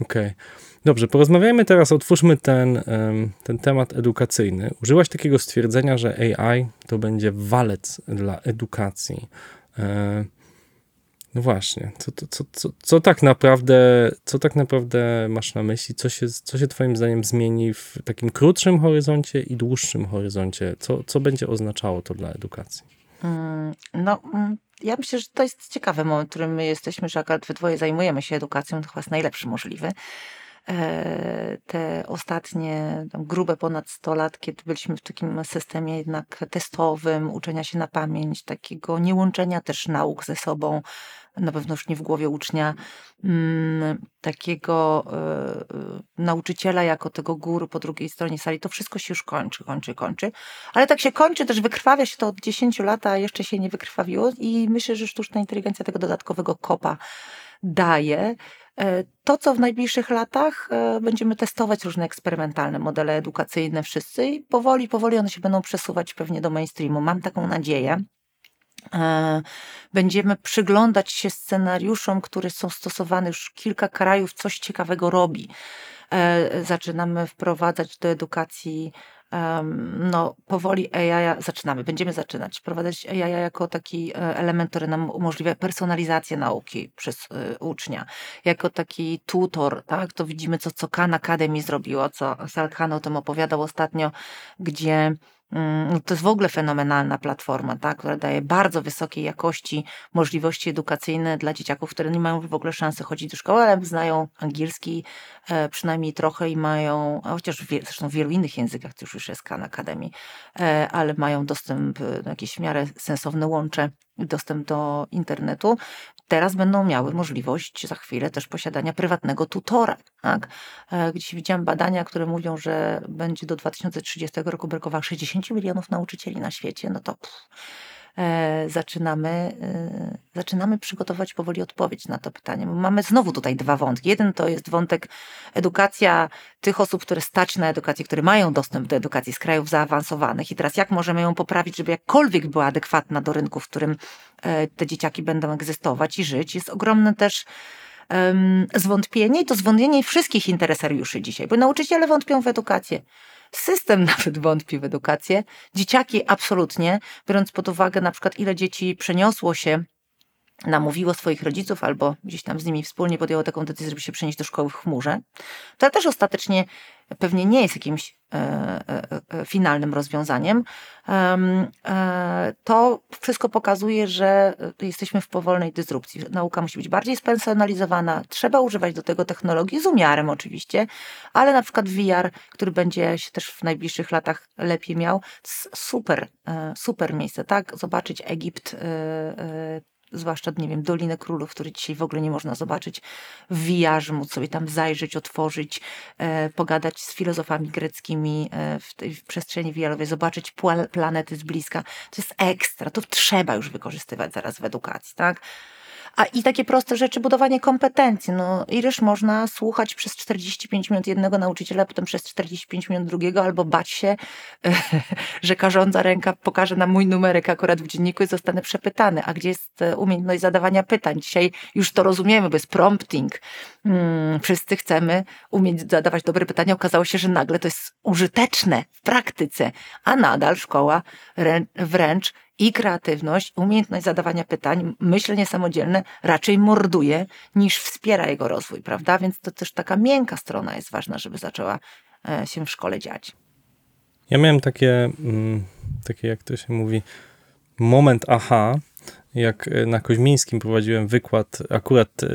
Okej. Dobrze, porozmawiajmy teraz, otwórzmy ten, ten temat edukacyjny. Użyłaś takiego stwierdzenia, że AI to będzie walec dla edukacji. E, No właśnie, co, co, co, co, co, tak naprawdę, co tak naprawdę masz na myśli? Co się, co się twoim zdaniem zmieni w takim krótszym horyzoncie i dłuższym horyzoncie? Co, co będzie oznaczało to dla edukacji? Mm, No, mm, ja myślę, że to jest ciekawy moment, w którym my jesteśmy, że akurat we dwoje zajmujemy się edukacją, to chyba jest najlepszy możliwy. E, Te ostatnie grube ponad 100 lat, kiedy byliśmy w takim systemie jednak testowym, uczenia się na pamięć, takiego niełączenia też nauk ze sobą, na pewno już nie w głowie ucznia, mm, takiego e, e, nauczyciela jako tego guru po drugiej stronie sali, to wszystko się już kończy, kończy, kończy. Ale tak się kończy, też wykrwawia się to od 10 lat, a jeszcze się nie wykrwawiło i myślę, że sztuczna inteligencja tego dodatkowego kopa daje. E, To, co w najbliższych latach e, będziemy testować różne eksperymentalne modele edukacyjne wszyscy i powoli, powoli one się będą przesuwać pewnie do mainstreamu. Mam taką nadzieję. E, Będziemy przyglądać się scenariuszom, które są stosowane już kilka krajów, coś ciekawego robi. Zaczynamy wprowadzać do edukacji no, powoli AI, zaczynamy, będziemy zaczynać. Wprowadzać AI jako taki e, element, który nam umożliwia personalizację nauki przez e, ucznia, jako taki tutor, tak, to widzimy, co, co Khan Academy zrobiło, co Sal Khan o tym opowiadał ostatnio, gdzie to jest w ogóle fenomenalna platforma, tak, która daje bardzo wysokiej jakości możliwości edukacyjne dla dzieciaków, które nie mają w ogóle szansy chodzić do szkoły, ale znają angielski e, przynajmniej trochę i mają, chociaż w, zresztą w wielu innych językach już już jest Khan Academy, e, ale mają dostęp e, do jakieś w miarę sensowne łącze, dostęp do internetu. Teraz będą miały możliwość za chwilę też posiadania prywatnego tutora. Tak? E, Gdzieś widziałam badania, które mówią, że będzie do 2030 roku brakowało 60 milionów nauczycieli na świecie. No to pff, zaczynamy, e, zaczynamy przygotować powoli odpowiedź na to pytanie. Mamy znowu tutaj dwa wątki. Jeden to jest wątek edukacja tych osób, które stać na edukację, które mają dostęp do edukacji z krajów zaawansowanych. I teraz jak możemy ją poprawić, żeby jakkolwiek była adekwatna do rynku, w którym e, te dzieciaki będą egzystować i żyć. Jest ogromne też em, zwątpienie i to zwątpienie wszystkich interesariuszy dzisiaj, bo nauczyciele wątpią w edukację. System nawet wątpi w edukację, dzieciaki absolutnie, biorąc pod uwagę na przykład ile dzieci przeniosło się namówiło swoich rodziców albo gdzieś tam z nimi wspólnie podjęło taką decyzję, żeby się przenieść do szkoły w chmurze, to też ostatecznie pewnie nie jest jakimś e, e, e, finalnym rozwiązaniem. Em, e, to wszystko pokazuje, że e, jesteśmy w powolnej dysrupcji. Nauka musi być bardziej spersonalizowana, trzeba używać do tego technologii, z umiarem oczywiście, ale na przykład VR, który będzie się też w najbliższych latach lepiej miał, super, e, super miejsce, tak? Zobaczyć Egipt, zwłaszcza, nie wiem, Dolinę Królów, który dzisiaj w ogóle nie można zobaczyć w VR, móc sobie tam zajrzeć, otworzyć, e, pogadać z filozofami greckimi e, w tej w przestrzeni VR-owej, zobaczyć planety z bliska. To jest ekstra, to trzeba już wykorzystywać zaraz w edukacji, tak? A i takie proste rzeczy, budowanie kompetencji. No, ileż można słuchać przez 45 minut jednego nauczyciela, potem przez 45 minut drugiego, albo bać się, że karząca ręka pokaże nam mój numerek akurat w dzienniku i zostanę przepytany. A gdzie jest e, umiejętność zadawania pytań? Dzisiaj już to rozumiemy, jest prompting. Hmm, wszyscy chcemy umieć zadawać dobre pytania. Okazało się, że nagle to jest użyteczne w praktyce, a nadal szkoła rę- wręcz i kreatywność, umiejętność zadawania pytań, myślenie samodzielne raczej morduje niż wspiera jego rozwój, prawda? Więc to też taka miękka strona jest ważna, żeby zaczęła e, się w szkole dziać. Ja miałem takie, mm, takie jak to się mówi, moment aha, jak e, na Koźmińskim prowadziłem wykład akurat e,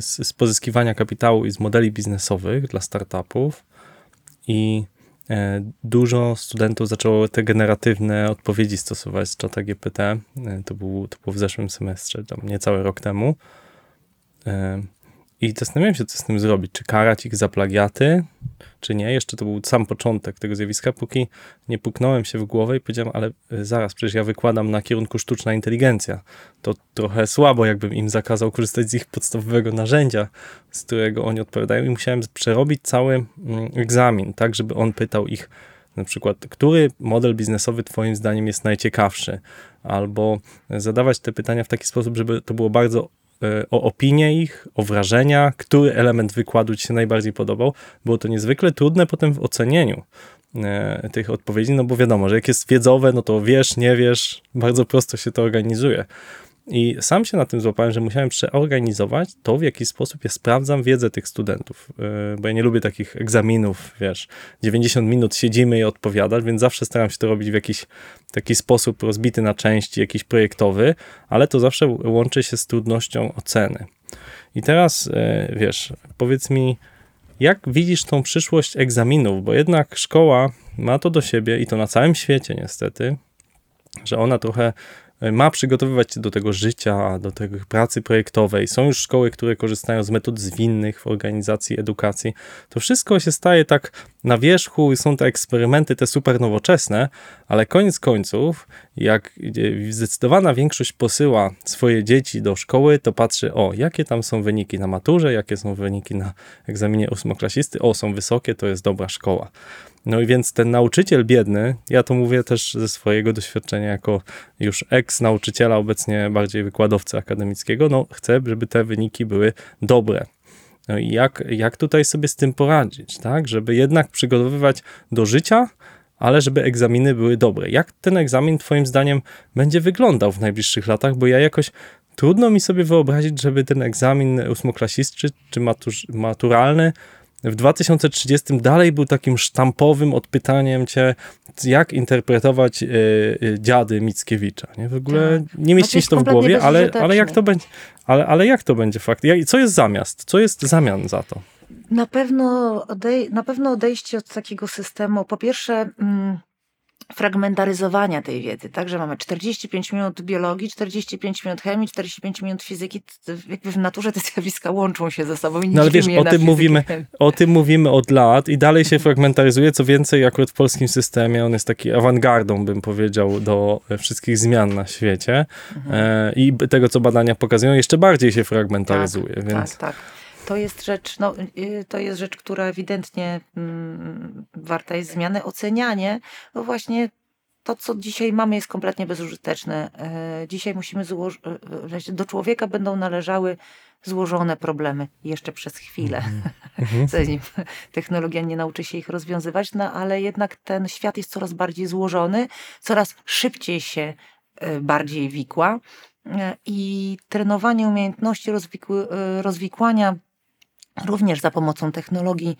z, z pozyskiwania kapitału i z modeli biznesowych dla startupów i dużo studentów zaczęło te generatywne odpowiedzi stosować z czata GPT. E, To, był, to było w zeszłym semestrze, tam niecały rok temu. E, I zastanawiałem się, co z tym zrobić. Czy karać ich za plagiaty, czy nie. Jeszcze to był sam początek tego zjawiska, póki nie puknąłem się w głowę i powiedziałem, ale y, zaraz, przecież ja wykładam na kierunku sztuczna inteligencja. To trochę słabo, jakbym im zakazał korzystać z ich podstawowego narzędzia, z którego oni odpowiadają i musiałem przerobić cały mm, egzamin, tak, żeby on pytał ich na przykład, który model biznesowy twoim zdaniem jest najciekawszy, albo zadawać te pytania w taki sposób, żeby to było bardzo e, o opinię ich, o wrażenia, który element wykładu ci się najbardziej podobał. Było to niezwykle trudne potem w ocenieniu e, tych odpowiedzi, no bo wiadomo, że jak jest wiedzowe, no to wiesz, nie wiesz, bardzo prosto się to organizuje. I sam się na tym złapałem, że musiałem przeorganizować to, w jaki sposób ja sprawdzam wiedzę tych studentów, yy, bo ja nie lubię takich egzaminów, wiesz, 90 minut siedzimy i odpowiadać, więc zawsze staram się to robić w jakiś taki sposób rozbity na części, jakiś projektowy, ale to zawsze łączy się z trudnością oceny. I teraz, yy, wiesz, powiedz mi, jak widzisz tą przyszłość egzaminów, bo jednak szkoła ma to do siebie i to na całym świecie niestety, że ona trochę ma przygotowywać cię do tego życia, do tej pracy projektowej. Są już szkoły, które korzystają z metod zwinnych w organizacji edukacji. To wszystko się staje tak na wierzchu, są te eksperymenty, te super nowoczesne, ale koniec końców, jak zdecydowana większość posyła swoje dzieci do szkoły, to patrzy, o, jakie tam są wyniki na maturze, jakie są wyniki na egzaminie ósmoklasisty, o, są wysokie, to jest dobra szkoła. No i więc ten nauczyciel biedny, ja to mówię też ze swojego doświadczenia jako już ex-nauczyciela, obecnie bardziej wykładowcy akademickiego, no chcę, żeby te wyniki były dobre. No i jak, jak tutaj sobie z tym poradzić, tak? Żeby jednak przygotowywać do życia, ale żeby egzaminy były dobre. Jak ten egzamin twoim zdaniem będzie wyglądał w najbliższych latach? Bo ja jakoś trudno mi sobie wyobrazić, żeby ten egzamin ósmoklasistczy czy matur, maturalny w 2030 dalej był takim sztampowym odpytaniem cię, jak interpretować y, y, dziady Mickiewicza. Nie? W ogóle tak. nie mieści się to w głowie, ale, ale jak to będzie, ale, ale jak to będzie fakt? Co jest zamiast? Co jest zamian za to? Na pewno, odej- na pewno odejście od takiego systemu, po pierwsze, mm, fragmentaryzowania tej wiedzy, tak, że mamy 45 minut biologii, 45 minut chemii, 45 minut fizyki, jakby w naturze te zjawiska łączą się ze sobą. I no ale wiesz, o tym, mówimy, o tym mówimy od lat i dalej się fragmentaryzuje, co więcej akurat w polskim systemie on jest taki awangardą, bym powiedział, do wszystkich zmian na świecie mhm. e, i tego, co badania pokazują, jeszcze bardziej się fragmentaryzuje. Tak, więc... tak, tak to jest rzecz, no, y, to jest rzecz, która ewidentnie mm, warta jest zmiany. Ocenianie, no właśnie to, co dzisiaj mamy, jest kompletnie bezużyteczne. E, dzisiaj musimy złożyć, e, do człowieka będą należały złożone problemy jeszcze przez chwilę, mm-hmm. zanim technologia nie nauczy się ich rozwiązywać, no ale jednak ten świat jest coraz bardziej złożony, coraz szybciej się e, bardziej wikła i trenowanie umiejętności rozwikły, rozwikłania również za pomocą technologii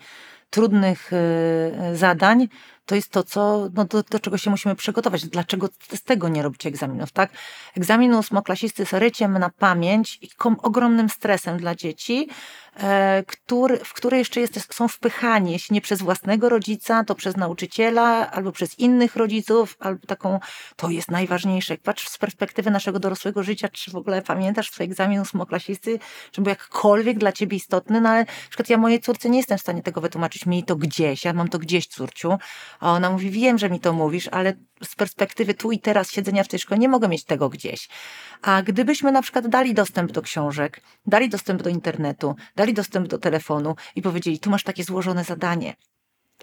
trudnych y, zadań, to jest to, co, no do, do, czego się musimy przygotować. Dlaczego z tego nie robić egzaminów, tak? Egzamin ósmoklasisty z ryciem na pamięć i ogromnym stresem dla dzieci, e, który, w które jeszcze jest, są wpychani, jeśli nie przez własnego rodzica, to przez nauczyciela, albo przez innych rodziców, albo taką, to jest najważniejsze. Patrz z perspektywy naszego dorosłego życia, czy w ogóle pamiętasz swój egzamin ósmoklasisty, czy był jakkolwiek dla ciebie istotny, no ale na przykład ja mojej córce nie jestem w stanie tego wytłumaczyć, miej to gdzieś, ja mam to gdzieś, córciu, a ona mówi, wiem, że mi to mówisz, ale z perspektywy tu i teraz siedzenia w tej szkole nie mogę mieć tego gdzieś. A gdybyśmy na przykład dali dostęp do książek, dali dostęp do internetu, dali dostęp do telefonu i powiedzieli, tu masz takie złożone zadanie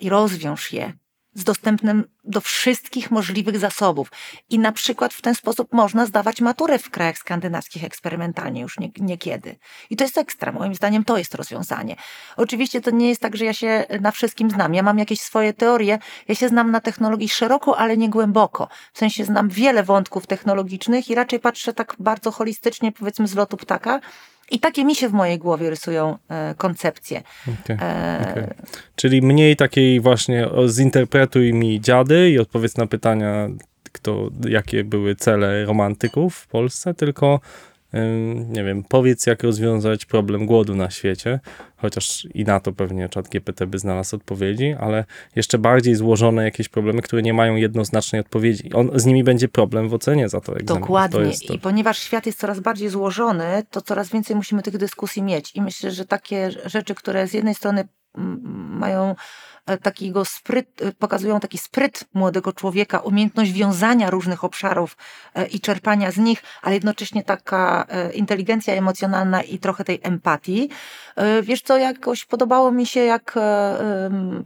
i rozwiąż je, z dostępnym do wszystkich możliwych zasobów. I na przykład w ten sposób można zdawać maturę w krajach skandynawskich eksperymentalnie już nie, niekiedy. I to jest ekstra. Moim zdaniem to jest rozwiązanie. Oczywiście to nie jest tak, że ja się na wszystkim znam. Ja mam jakieś swoje teorie. Ja się znam na technologii szeroko, ale nie głęboko. W sensie znam wiele wątków technologicznych i raczej patrzę tak bardzo holistycznie, powiedzmy z lotu ptaka, i takie mi się w mojej głowie rysują e, koncepcje. Okay, e... okay. Czyli mniej takiej właśnie o, zinterpretuj mi dziady i odpowiedz na pytania, kto, jakie były cele romantyków w Polsce, tylko nie wiem, powiedz jak rozwiązać problem głodu na świecie, chociaż i na to pewnie czat GPT by znalazł odpowiedzi, ale jeszcze bardziej złożone jakieś problemy, które nie mają jednoznacznej odpowiedzi. On, z nimi będzie problem w ocenie za to egzamin. Dokładnie. To to... I ponieważ świat jest coraz bardziej złożony, to coraz więcej musimy tych dyskusji mieć. I myślę, że takie rzeczy, które z jednej strony mają E, takiego spryt, e, pokazują taki spryt młodego człowieka, umiejętność wiązania różnych obszarów e, i czerpania z nich, ale jednocześnie taka inteligencja emocjonalna i trochę tej empatii. Wiesz co, jakoś podobało mi się, jak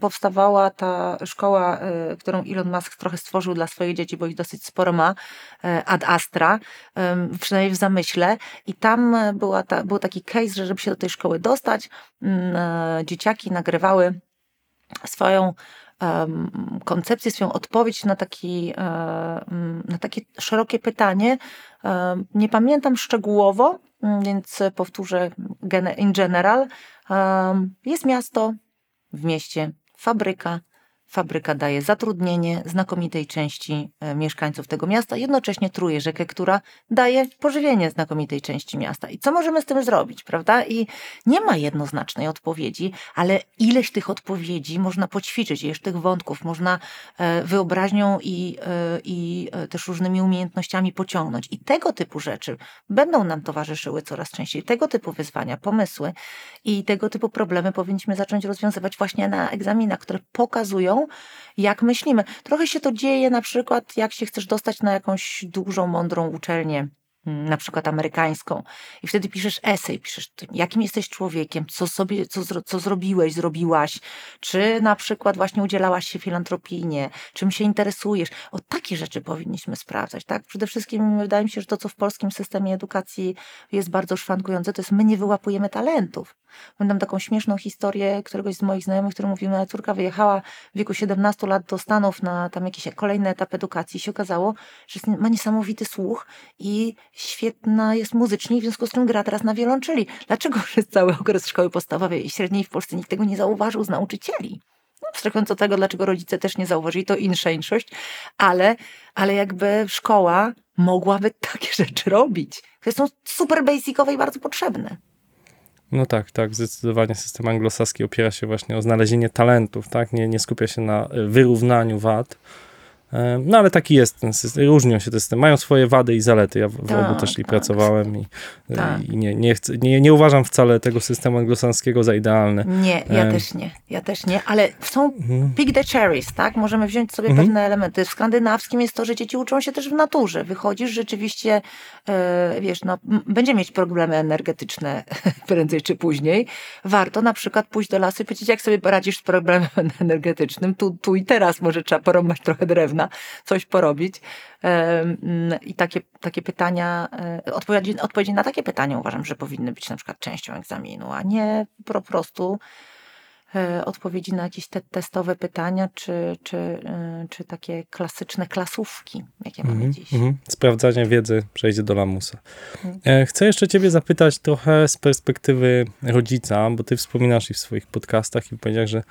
powstawała ta szkoła, którą Elon Musk trochę stworzył dla swoich dzieci, bo ich dosyć sporo ma, Ad Astra, przynajmniej w zamyśle. I tam była ta, był taki case, że żeby się do tej szkoły dostać, dzieciaki nagrywały swoją koncepcję, swoją odpowiedź na, taki, e, na takie szerokie pytanie. Nie pamiętam szczegółowo, więc powtórzę in general. Jest miasto, w mieście fabryka. Fabryka daje zatrudnienie znakomitej części e, mieszkańców tego miasta, jednocześnie truje rzekę, która daje pożywienie znakomitej części miasta. I co możemy z tym zrobić, prawda? I nie ma jednoznacznej odpowiedzi, ale ileś tych odpowiedzi można poćwiczyć, ileś tych wątków można e, wyobraźnią i, e, i też różnymi umiejętnościami pociągnąć. I tego typu rzeczy będą nam towarzyszyły coraz częściej. Tego typu wyzwania, pomysły i tego typu problemy powinniśmy zacząć rozwiązywać właśnie na egzaminach, które pokazują, jak myślimy. Trochę się to dzieje na przykład, jak się chcesz dostać na jakąś dużą, mądrą uczelnię na przykład amerykańską i wtedy piszesz esej, piszesz jakim jesteś człowiekiem, co sobie, co, co zrobiłeś, zrobiłaś, czy na przykład właśnie udzielałaś się filantropijnie, czym się interesujesz. O takie rzeczy powinniśmy sprawdzać, tak? Przede wszystkim wydaje mi się, że to, co w polskim systemie edukacji jest bardzo szwankujące, to jest my nie wyłapujemy talentów. Pamiętam taką śmieszną historię któregoś z moich znajomych, który mówił, moja córka wyjechała w wieku 17 lat do Stanów na tam jakiś kolejny etap edukacji i się okazało, że ma niesamowity słuch i świetna jest muzycznie, w związku z tym gra teraz na wiolonczeli. Dlaczego przez cały okres szkoły podstawowej i średniej w Polsce nikt tego nie zauważył z nauczycieli? No, od tego, dlaczego rodzice też nie zauważyli, to inszeńszość, ale, ale jakby szkoła mogłaby takie rzeczy robić, które są super basicowe i bardzo potrzebne. No tak, tak, zdecydowanie system anglosaski opiera się właśnie o znalezienie talentów, tak, nie, nie skupia się na e, wyrównaniu wad. E, No ale taki jest ten system, różnią się te systemy, mają swoje wady i zalety. Ja w, Tak, obu też i tak. pracowałem i, Tak. i nie, nie, chcę, nie, nie uważam wcale tego systemu anglosaskiego za idealny. Nie, ja E. też nie, ja też nie, ale są Mhm. pick the cherries, tak? Możemy wziąć sobie Mhm. pewne elementy. W skandynawskim jest to, że dzieci uczą się też w naturze. Wychodzisz rzeczywiście, e, wiesz, no, będzie mieć problemy energetyczne prędzej czy później. Warto na przykład pójść do lasu i powiedzieć, jak sobie poradzisz z problemem energetycznym. Tu, tu i teraz może trzeba porąbać trochę drewna, coś porobić. Mm, I takie, takie pytania, e, odpowiedzi, odpowiedzi na takie pytania uważam, że powinny być na przykład częścią egzaminu, a nie po prostu e, odpowiedzi na jakieś te testowe pytania, czy, czy, e, czy takie klasyczne klasówki, jakie mamy Mhm, dziś. mhm. Sprawdzanie wiedzy przejdzie do lamusa. Mhm. Chcę jeszcze ciebie zapytać trochę z perspektywy rodzica, bo ty wspominasz i w swoich podcastach i powiedziałeś, że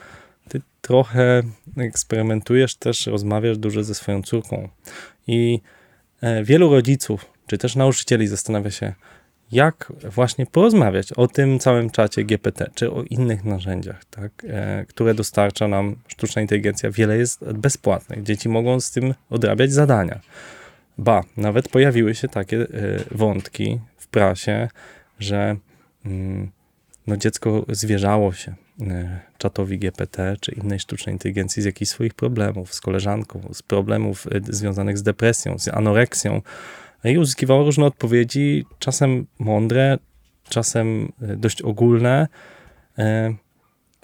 ty trochę eksperymentujesz też, rozmawiasz dużo ze swoją córką. I e, wielu rodziców, czy też nauczycieli zastanawia się, jak właśnie porozmawiać o tym całym czacie GPT, czy o innych narzędziach, tak, e, które dostarcza nam sztuczna inteligencja. Wiele jest bezpłatnych. Dzieci mogą z tym odrabiać zadania. Ba, nawet pojawiły się takie e, wątki w prasie, że mm, no, dziecko zwierzało się czatowi GPT czy innej sztucznej inteligencji z jakichś swoich problemów, z koleżanką, z problemów e, związanych z depresją, z anoreksją i uzyskiwało różne odpowiedzi, czasem mądre, czasem e, dość ogólne. E,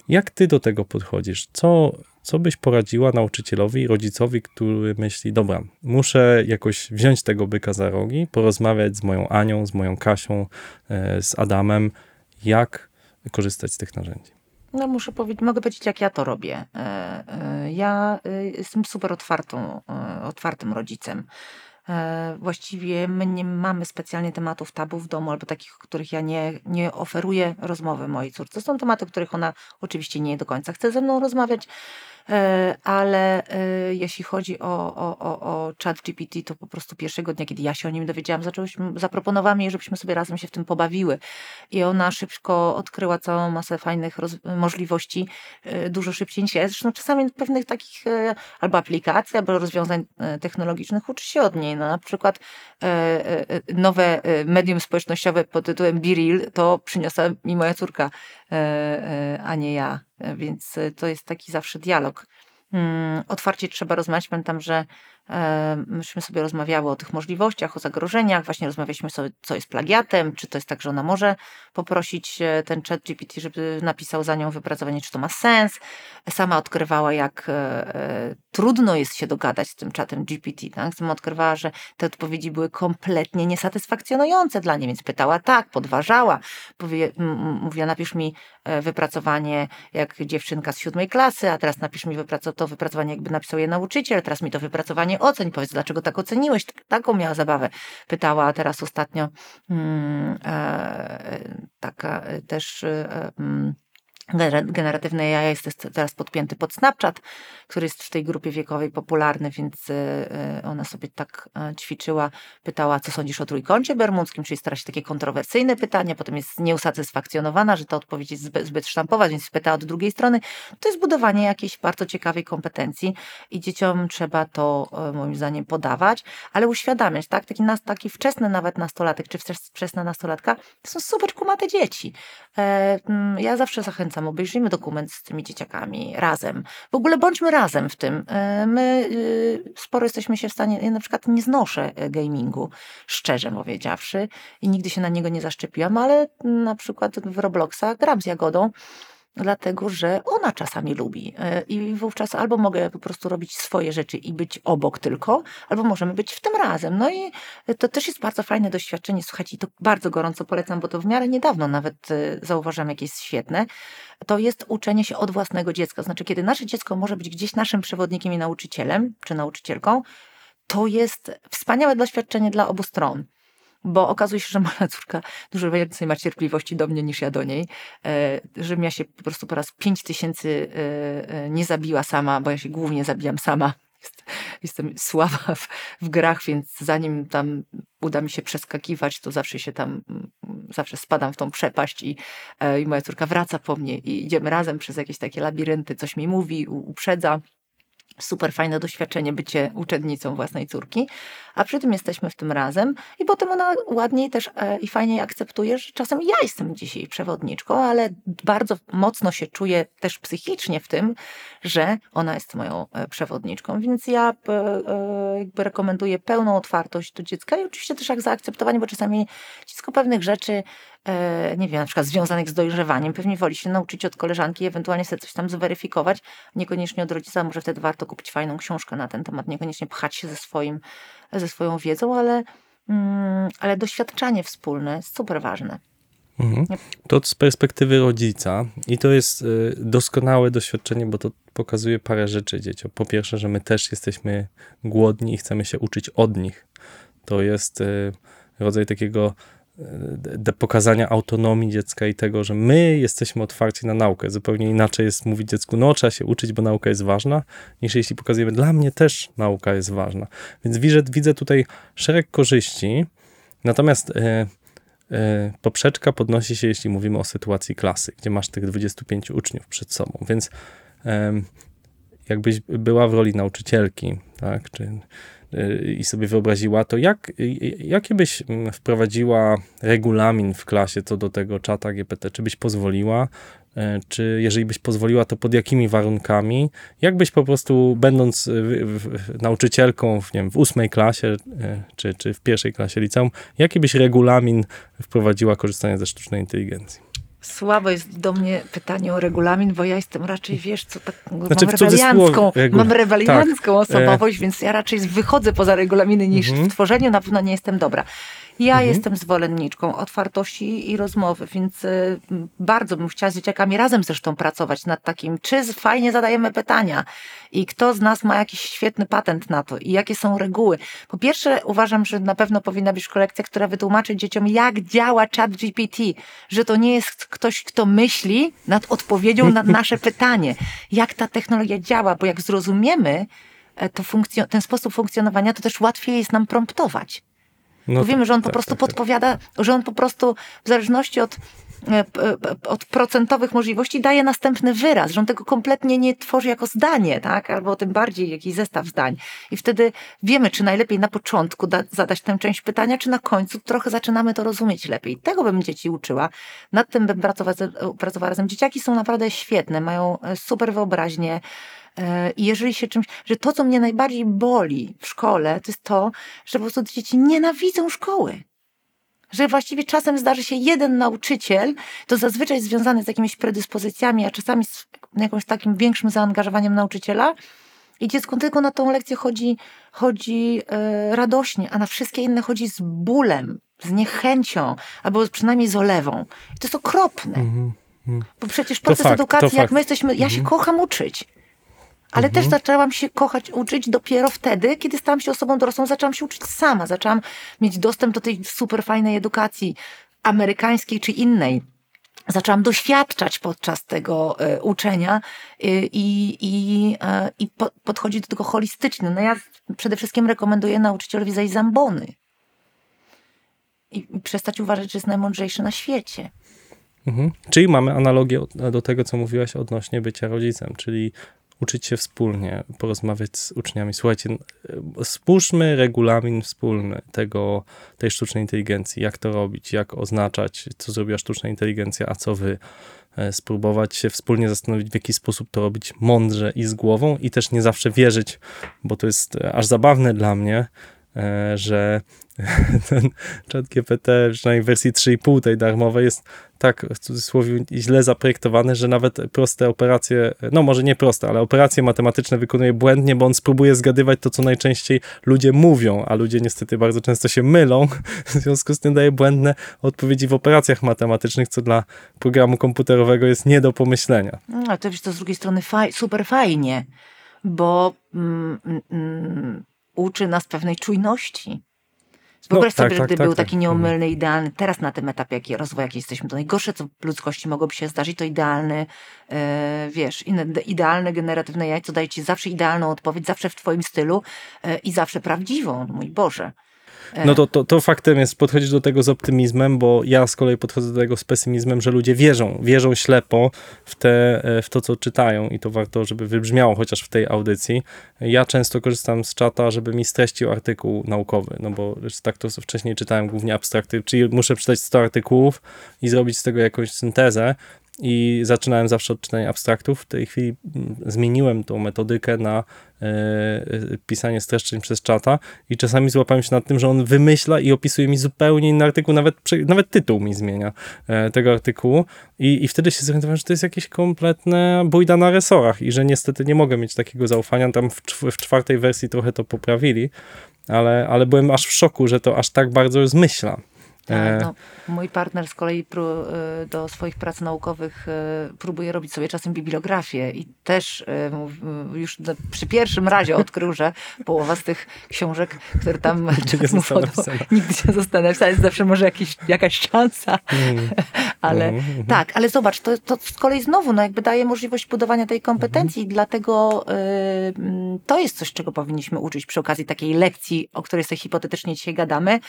Jak ty do tego podchodzisz? Co, co byś poradziła nauczycielowi rodzicowi, który myśli, dobra, muszę jakoś wziąć tego byka za rogi, porozmawiać z moją Anią, z moją Kasią, e, z Adamem, jak korzystać z tych narzędzi? No muszę powiedzieć, mogę powiedzieć, jak ja to robię. E, e, Ja e, jestem super otwartą, otwartym rodzicem. Właściwie my nie mamy specjalnie tematów tabu w domu, albo takich, o których ja nie, nie oferuję rozmowy mojej córce. Są tematy, o których ona oczywiście nie do końca chce ze mną rozmawiać, ale e, jeśli chodzi o, o, o, o chat GPT, to po prostu pierwszego dnia, kiedy ja się o nim dowiedziałam, zaczęłyśmy, zaproponowałam jej, żebyśmy sobie razem się w tym pobawiły. I ona szybko odkryła całą masę fajnych możliwości, e, dużo szybciej niż ja. Zresztą czasami pewnych takich e, albo aplikacji, albo rozwiązań e, technologicznych uczy się od niej. No, na przykład e, e, e, nowe e, medium społecznościowe pod tytułem BeReal to przyniosła mi moja córka, e, e, a nie ja. E, Więc e, to jest taki zawsze dialog. Mm, Otwarcie trzeba rozmawiać. Pamiętam, że e, myśmy sobie rozmawiały o tych możliwościach, o zagrożeniach, właśnie rozmawialiśmy sobie, co jest plagiatem, czy to jest tak, że ona może poprosić e, ten chat GPT, żeby napisał za nią wypracowanie, czy to ma sens. Sama odkrywała, jak e, e, trudno jest się dogadać z tym czatem GPT. Tak? Sama odkrywała, że te odpowiedzi były kompletnie niesatysfakcjonujące dla niej, więc pytała tak, podważała. Mówiła, napisz mi wypracowanie jak dziewczynka z siódmej klasy, a teraz napisz mi wypraco- to wypracowanie, jakby napisał je nauczyciel, teraz mi to wypracowanie oceń, powiedz, dlaczego tak oceniłeś. Tak- Taką miała zabawę. Pytała, teraz ostatnio mm, e, taka e, też e, mm, gener- generatywny AI jest teraz podpięty pod Snapchat, który jest w tej grupie wiekowej popularny, więc e, e, ona sobie tak e, ćwiczyła, pytała, co sądzisz o trójkącie bermudzkim, czyli stara się takie kontrowersyjne pytania, potem jest nieusatysfakcjonowana, że ta odpowiedź jest zbyt, zbyt sztampowa, więc pyta od drugiej strony. To jest budowanie jakiejś bardzo ciekawej kompetencji i dzieciom trzeba to e, moim zdaniem podawać, ale uświadamiać, tak? Taki, nas, taki wczesny nawet nastolatek, czy wczes- wczesna nastolatka, to są super kumate dzieci. E, mm, ja zawsze zachęcam, obejrzyjmy dokument z tymi dzieciakami razem. W ogóle bądźmy razem w tym. E, my y, sporo jesteśmy się w stanie, ja na przykład nie znoszę e, gamingu, szczerze powiedziawszy, i nigdy się na niego nie zaszczepiłam, ale na przykład w Robloxa gram z Jagodą, dlatego że ona czasami lubi. E, I wówczas albo mogę po prostu robić swoje rzeczy i być obok tylko, albo możemy być w tym razem. No i to też jest bardzo fajne doświadczenie. Słuchajcie, to bardzo gorąco polecam, bo to w miarę niedawno nawet e, zauważyłam, jakie jest świetne. To jest uczenie się od własnego dziecka. Znaczy, kiedy nasze dziecko może być gdzieś naszym przewodnikiem i nauczycielem, czy nauczycielką, to jest wspaniałe doświadczenie dla obu stron bo okazuje się, że moja córka dużo więcej ma cierpliwości do mnie niż ja do niej, e, żebym ja się po prostu po raz pięć tysięcy e, e, nie zabiła sama, bo ja się głównie zabijam sama. Jest- Jestem słaba w, w grach, więc zanim tam uda mi się przeskakiwać, to zawsze się tam, zawsze spadam w tą przepaść i, i moja córka wraca po mnie i idziemy razem przez jakieś takie labirynty, coś mi mówi, uprzedza. Super fajne doświadczenie bycie uczennicą własnej córki, a przy tym jesteśmy w tym razem i potem ona ładniej też e, i fajniej akceptuje, że czasem ja jestem dzisiaj przewodniczką, ale bardzo mocno się czuję też psychicznie w tym, że ona jest moją e, przewodniczką, więc ja e, jakby rekomenduję pełną otwartość do dziecka i oczywiście też jak zaakceptowanie, bo czasami dziecko pewnych rzeczy nie wiem, na przykład związanych z dojrzewaniem, pewnie woli się nauczyć od koleżanki, ewentualnie sobie coś tam zweryfikować, niekoniecznie od rodzica, może wtedy warto kupić fajną książkę na ten temat, niekoniecznie pchać się ze, swoim, ze swoją wiedzą, ale, mm, ale doświadczanie wspólne jest super ważne. Mhm. To z perspektywy rodzica i to jest y, doskonałe doświadczenie, bo to pokazuje parę rzeczy dzieciom. Po pierwsze, że my też jesteśmy głodni i chcemy się uczyć od nich. To jest y, rodzaj takiego y, de- pokazania autonomii dziecka i tego, że my jesteśmy otwarci na naukę. Zupełnie inaczej jest mówić dziecku, no trzeba się uczyć, bo nauka jest ważna, niż jeśli pokazujemy, dla mnie też nauka jest ważna. Więc widzę, widzę tutaj szereg korzyści, natomiast y, E, poprzeczka podnosi się, jeśli mówimy o sytuacji klasy, gdzie masz tych 25 uczniów przed sobą. Więc jakbyś była w roli nauczycielki, tak, czy, i sobie wyobraziła, to jak, jakie byś mm, wprowadziła regulamin w klasie co do tego czata GPT? Czy byś pozwoliła? E, Czy jeżeli byś pozwoliła, to pod jakimi warunkami? Jak byś po prostu, będąc w, nauczycielką w, nie wiem, w ósmej klasie, e, czy, czy w pierwszej klasie liceum, jaki byś regulamin wprowadziła korzystania ze sztucznej inteligencji? Słabo jest do mnie pytanie o regulamin, bo ja jestem raczej, wiesz, co tak, Znaczy, mam regu- mam rebeliancką tak. osobowość, więc ja raczej wychodzę poza regulaminy niż Mhm. w tworzeniu, na pewno nie jestem dobra. Ja Mhm. jestem zwolenniczką otwartości i rozmowy, więc y, bardzo bym chciała z dzieciakami razem zresztą pracować nad takim, czy fajnie zadajemy pytania i kto z nas ma jakiś świetny patent na to i jakie są reguły. Po pierwsze uważam, że na pewno powinna być kolekcja, która wytłumaczy dzieciom, jak działa chat GPT, że to nie jest ktoś, kto myśli nad odpowiedzią na nasze pytanie, jak ta technologia działa, bo jak zrozumiemy e, to ten sposób funkcjonowania, to też łatwiej jest nam promptować. No Bo wiemy, że on po tak, prostu tak, tak. podpowiada, że on po prostu w zależności od e, p- od procentowych możliwości daje następny wyraz, że on tego kompletnie nie tworzy jako zdanie, tak? albo tym bardziej jakiś zestaw zdań. I wtedy wiemy, czy najlepiej na początku da, zadać tę część pytania, czy na końcu trochę zaczynamy to rozumieć lepiej. Tego bym dzieci uczyła. Nad tym bym pracowała, pracowała razem. Dzieciaki są naprawdę świetne, mają e, super wyobraźnię. E, I jeżeli się czymś, że to, co mnie najbardziej boli w szkole, to jest to, że po prostu dzieci nienawidzą szkoły że właściwie czasem zdarzy się jeden nauczyciel, to zazwyczaj związany z jakimiś predyspozycjami, a czasami z jakimś takim większym zaangażowaniem nauczyciela. I dziecko tylko na tą lekcję chodzi, chodzi e, radośnie, a na wszystkie inne chodzi z bólem, z niechęcią, albo przynajmniej z olewą. I to jest okropne. Mhm. Bo przecież proces fakt, edukacji, jak my jesteśmy, ja się kocham uczyć. Ale też zaczęłam się kochać, uczyć dopiero wtedy, kiedy stałam się osobą dorosłą, zaczęłam się uczyć sama, zaczęłam mieć dostęp do tej super fajnej edukacji amerykańskiej czy innej. Zaczęłam doświadczać podczas tego e, uczenia e, i, i, e, i po, podchodzić do tego holistycznie. No ja przede wszystkim rekomenduję nauczycielowi zejść z ambony i, i przestać uważać, że jest najmądrzejszy na świecie. Mhm. Czyli mamy analogię do tego, co mówiłaś odnośnie bycia rodzicem, czyli uczyć się wspólnie, porozmawiać z uczniami. Słuchajcie, e, spójrzmy regulamin wspólny tego, tej sztucznej inteligencji, jak to robić, jak oznaczać, co zrobiła sztuczna inteligencja, a co wy. E, Spróbować się wspólnie zastanowić, w jaki sposób to robić mądrze i z głową, i też nie zawsze wierzyć, bo to jest e, aż zabawne dla mnie, że ten chat GPT, przynajmniej w wersji 3,5 tej darmowej, jest tak w cudzysłowie źle zaprojektowany, że nawet proste operacje, no może nie proste, ale operacje matematyczne wykonuje błędnie, bo on spróbuje zgadywać to, co najczęściej ludzie mówią, a ludzie niestety bardzo często się mylą, w związku z tym daje błędne odpowiedzi w operacjach matematycznych, co dla programu komputerowego jest nie do pomyślenia. No, to wiesz, to z drugiej strony faj, super fajnie, bo mm, mm, uczy nas pewnej czujności. Wyobraź tak, sobie, że tak, gdyby tak, był tak. taki nieomylny, idealny, teraz na tym etapie jaki, rozwoju, jaki jesteśmy, to najgorsze, co w ludzkości mogłoby się zdarzyć, to idealny, e, wiesz, idealne generatywne jajco daje ci zawsze idealną odpowiedź, zawsze w twoim stylu e, i zawsze prawdziwą, mój Boże. No to, to, to faktem jest podchodzić do tego z optymizmem, bo ja z kolei podchodzę do tego z pesymizmem, że ludzie wierzą, wierzą ślepo w, te, e, w to, co czytają i to warto, żeby wybrzmiało chociaż w tej audycji. Ja często korzystam z czata, żeby mi streścił artykuł naukowy, no bo tak to wcześniej czytałem głównie abstrakty, czyli muszę przeczytać 100 artykułów i zrobić z tego jakąś syntezę, i zaczynałem zawsze od czytania abstraktów. W tej chwili mm, zmieniłem tą metodykę na e, e, pisanie streszczeń przez czata i czasami złapałem się nad tym, że on wymyśla i opisuje mi zupełnie inny artykuł, nawet, nawet tytuł mi zmienia e, tego artykułu i, i wtedy się zorientowałem, że to jest jakieś kompletne bójda na resorach i że niestety nie mogę mieć takiego zaufania. Tam w, w czwartej wersji trochę to poprawili, ale, ale byłem aż w szoku, że to aż tak bardzo zmyśla. Tak, E, no, mój partner z kolei pró- y, do swoich prac naukowych y, próbuje robić sobie czasem bibliografię i też już przy pierwszym razie odkrył, że połowa z tych książek, które tam Nigdy mu napisane. nigdy nie zostaną napisane, jest zawsze może jakiś, jakaś szansa, mm, ale mhm, mhm. tak, ale zobacz, to, to z kolei znowu no jakby daje możliwość budowania tej kompetencji i dlatego y, mm, to jest coś, czego powinniśmy uczyć przy okazji takiej lekcji, o której sobie hipotetycznie dzisiaj gadamy,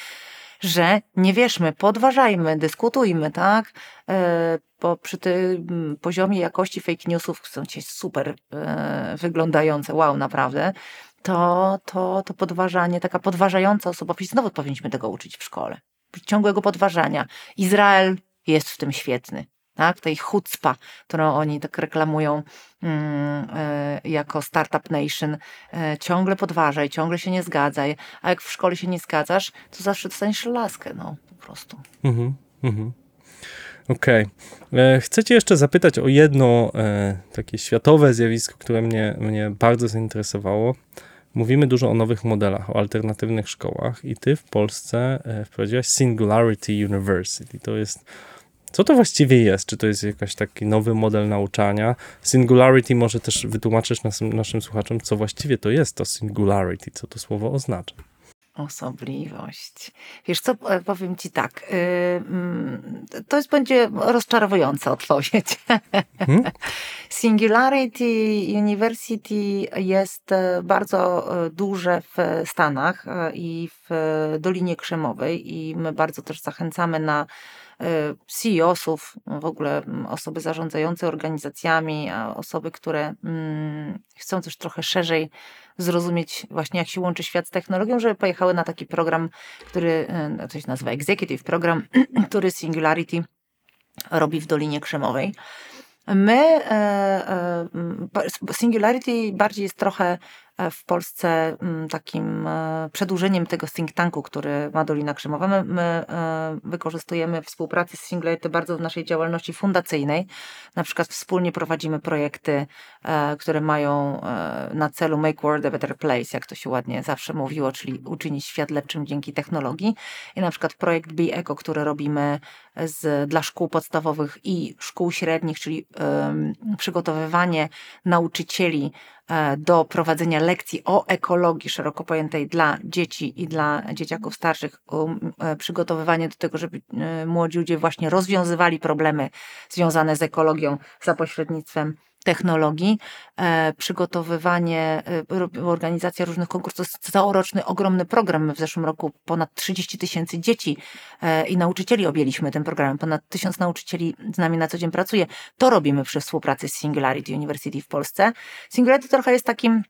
że nie wierzmy, podważajmy, dyskutujmy, tak? E, Bo przy tym poziomie jakości fake newsów są dzisiaj super e, wyglądające, wow, naprawdę, to, to, to podważanie, taka podważająca osobowość, znowu powinniśmy tego uczyć w szkole. Ciągłego podważania. Izrael jest w tym świetny. Tak, tej chucpa, którą oni tak reklamują mm, e, jako Startup Nation, e, ciągle podważaj, ciągle się nie zgadzaj, a jak w szkole się nie zgadzasz, to zawsze dostaniesz laskę, no po prostu. Mhm, mhm. Okej. E, Chcę cię jeszcze zapytać o jedno e, takie światowe zjawisko, które mnie, mnie bardzo zainteresowało. Mówimy dużo o nowych modelach, o alternatywnych szkołach i ty w Polsce wprowadziłaś Singularity University. To jest co to właściwie jest? Czy to jest jakiś taki nowy model nauczania? Singularity może też wytłumaczysz naszym, naszym słuchaczom, co właściwie to jest to singularity, co to słowo oznacza. Osobliwość. Wiesz co, e, powiem ci tak. y, mm, To jest, będzie rozczarowująca odpowiedź. Hmm? Singularity University jest e, bardzo e, duże w Stanach i w Dolinie Krzemowej i my bardzo też zachęcamy na CEO-sów, w ogóle mm, osoby zarządzające organizacjami, a osoby, które mm, chcą też trochę szerzej zrozumieć właśnie jak się łączy świat z technologią, żeby pojechały na taki program, który e, to się nazywa Executive Program, który Singularity robi w Dolinie Krzemowej. My, e, e, Singularity bardziej jest trochę w Polsce m, takim e, przedłużeniem tego think tanku, który ma Dolina Krzemowa. My, my e, wykorzystujemy współpracę z Singularity bardzo w naszej działalności fundacyjnej. Na przykład wspólnie prowadzimy projekty, e, które mają e, na celu make world a better place, jak to się ładnie zawsze mówiło, czyli uczynić świat lepszym dzięki technologii. I na przykład projekt Be Eco, który robimy z, dla szkół podstawowych i szkół średnich, czyli em, przygotowywanie nauczycieli e, do prowadzenia lekcji o ekologii szeroko pojętej dla dzieci i dla dzieciaków starszych, um, e, przygotowywanie do tego, żeby e, młodzi ludzie właśnie rozwiązywali problemy związane z ekologią za pośrednictwem technologii, e, przygotowywanie, e, organizacja różnych konkursów. Całoroczny, ogromny program. My w zeszłym roku ponad 30 tysięcy dzieci e, i nauczycieli objęliśmy tym programem. Ponad tysiąc nauczycieli z nami na co dzień pracuje. To robimy przy współpracy z Singularity University w Polsce. Singularity trochę jest takim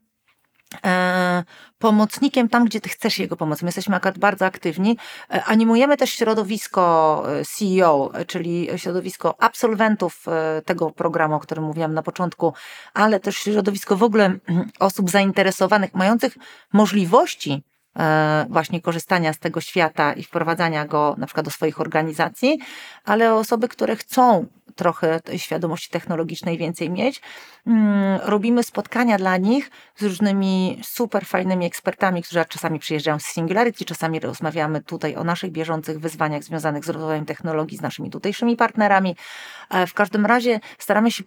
pomocnikiem tam, gdzie ty chcesz jego pomoc. My jesteśmy akurat bardzo aktywni. E, animujemy też środowisko e, CEO, e, czyli środowisko absolwentów e, tego programu, o którym mówiłam na początku, ale też środowisko w ogóle mm, osób zainteresowanych, mających możliwości e, właśnie korzystania z tego świata i wprowadzania go na przykład do swoich organizacji, ale osoby, które chcą trochę świadomości technologicznej więcej mieć. Mm, Robimy spotkania dla nich z różnymi super fajnymi ekspertami, którzy czasami przyjeżdżają z Singularity, czasami rozmawiamy tutaj o naszych bieżących wyzwaniach związanych z rozwojem technologii z naszymi tutejszymi partnerami. E, W każdym razie staramy się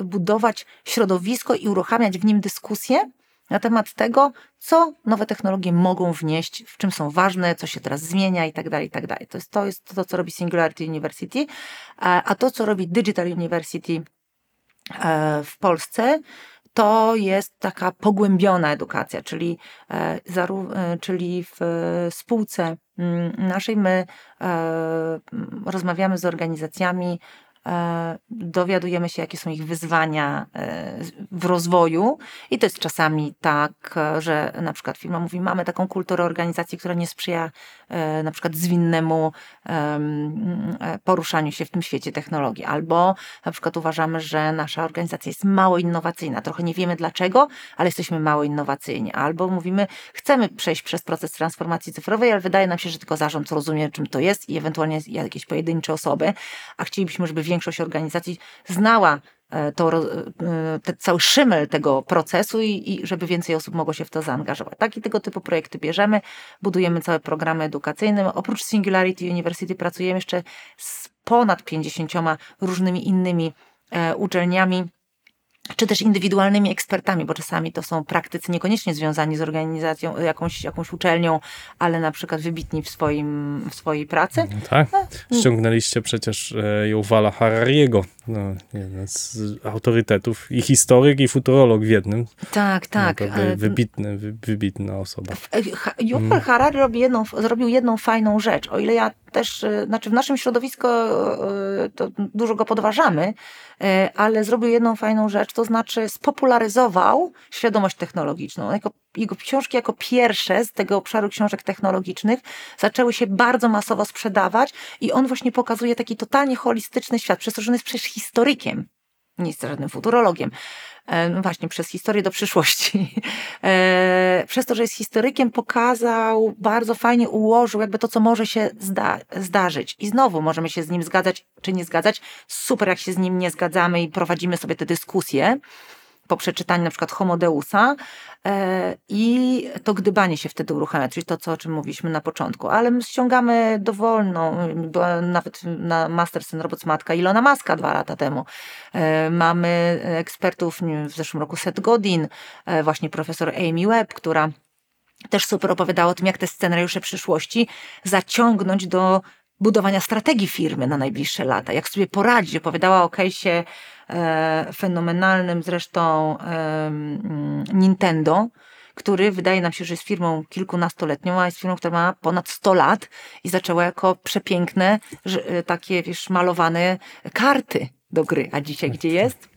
y, budować środowisko i uruchamiać w nim dyskusje na temat tego, co nowe technologie mogą wnieść, w czym są ważne, co się teraz zmienia i tak dalej, i tak. To jest to, jest to co robi Singularity University, a a to, co robi Digital University e, w Polsce, to jest taka pogłębiona edukacja, czyli, e, e, czyli w e, spółce mm, naszej my e, rozmawiamy z organizacjami, e, dowiadujemy się, jakie są ich wyzwania e, w rozwoju. I to jest czasami tak, e, że na przykład firma mówi, mamy taką kulturę organizacji, która nie sprzyja e, na przykład zwinnemu em, e, poruszaniu się w tym świecie technologii, albo na przykład uważamy, że nasza organizacja jest mało innowacyjna, trochę nie wiemy dlaczego, ale jesteśmy mało innowacyjni, albo mówimy, chcemy przejść przez proces transformacji cyfrowej, ale wydaje nam się, że tylko zarząd rozumie, czym to jest i ewentualnie jakieś pojedyncze osoby, a chcielibyśmy, żeby większość organizacji znała e, to, e, te, cały szymel tego procesu i, i żeby więcej osób mogło się w to zaangażować. Taki tego typu projekty bierzemy, budujemy całe programy edukacyjne. Oprócz Singularity University pracujemy jeszcze z ponad 50 różnymi innymi e, uczelniami, czy też indywidualnymi ekspertami, bo czasami to są praktycy niekoniecznie związani z organizacją, jakąś, jakąś uczelnią, ale na przykład wybitni w, swoim, w swojej pracy. No tak. Ściągnęliście przecież e, Yuvala Harariego, no, jeden z autorytetów, i historyk, i futurolog w jednym. Tak, tak. Naprawdę wybitny, wy, wybitna osoba. E, Ha- Yuval Harari robi jedną, zrobił jedną fajną rzecz. O ile ja też, e, znaczy w naszym środowisku e, to dużo go podważamy, e, ale zrobił jedną fajną rzecz, to znaczy spopularyzował świadomość technologiczną. Jako, jego książki jako pierwsze z tego obszaru książek technologicznych zaczęły się bardzo masowo sprzedawać i on właśnie pokazuje taki totalnie holistyczny świat, przez to, że on jest przecież historykiem nie jest żadnym futurologiem. E, No właśnie, przez historię do przyszłości. E, Przez to, że jest historykiem, pokazał, bardzo fajnie ułożył jakby to, co może się zda zdarzyć. I znowu możemy się z nim zgadzać czy nie zgadzać. Super, jak się z nim nie zgadzamy i prowadzimy sobie te dyskusje po przeczytaniu na przykład Homo Deusa e, i to gdybanie się wtedy uruchamia, czyli to, co, o czym mówiliśmy na początku. Ale my ściągamy dowolną, była nawet na Masters and Robots matka Ilona Maska dwa lata temu. E, Mamy ekspertów w zeszłym roku Seth Godin, e, właśnie profesor Amy Webb, która też super opowiadała o tym, jak te scenariusze przyszłości zaciągnąć do budowania strategii firmy na najbliższe lata, jak sobie poradzić. Opowiadała o case'ie e, fenomenalnym zresztą e, Nintendo, który wydaje nam się, że jest firmą kilkunastoletnią, a jest firmą, która ma ponad 100 lat i zaczęła jako przepiękne, e, takie wiesz, malowane karty do gry. A dzisiaj gdzie jest?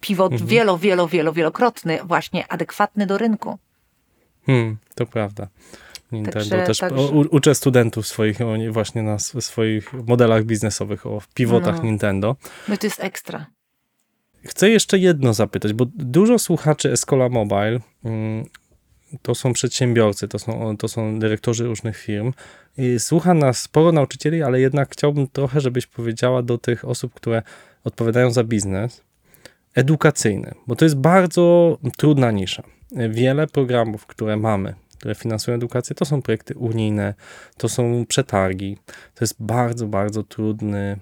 Pivot Mhm. wielo, wielo, wielo, wielokrotny, właśnie adekwatny do rynku. Hmm, to prawda. Nintendo Także- też także- u, uczę studentów swoich właśnie na sw- swoich modelach biznesowych, o pivotach No. Nintendo. No to jest ekstra. Chcę jeszcze jedno zapytać, bo dużo słuchaczy Escola Mobile mm, to są przedsiębiorcy, to są, to są dyrektorzy różnych firm. I słucha nas sporo nauczycieli, ale jednak chciałbym trochę, żebyś powiedziała do tych osób, które odpowiadają za biznes, edukacyjny, bo to jest bardzo trudna nisza. Wiele programów, które mamy, które finansują edukację, to są projekty unijne, to są przetargi. To jest bardzo, bardzo trudny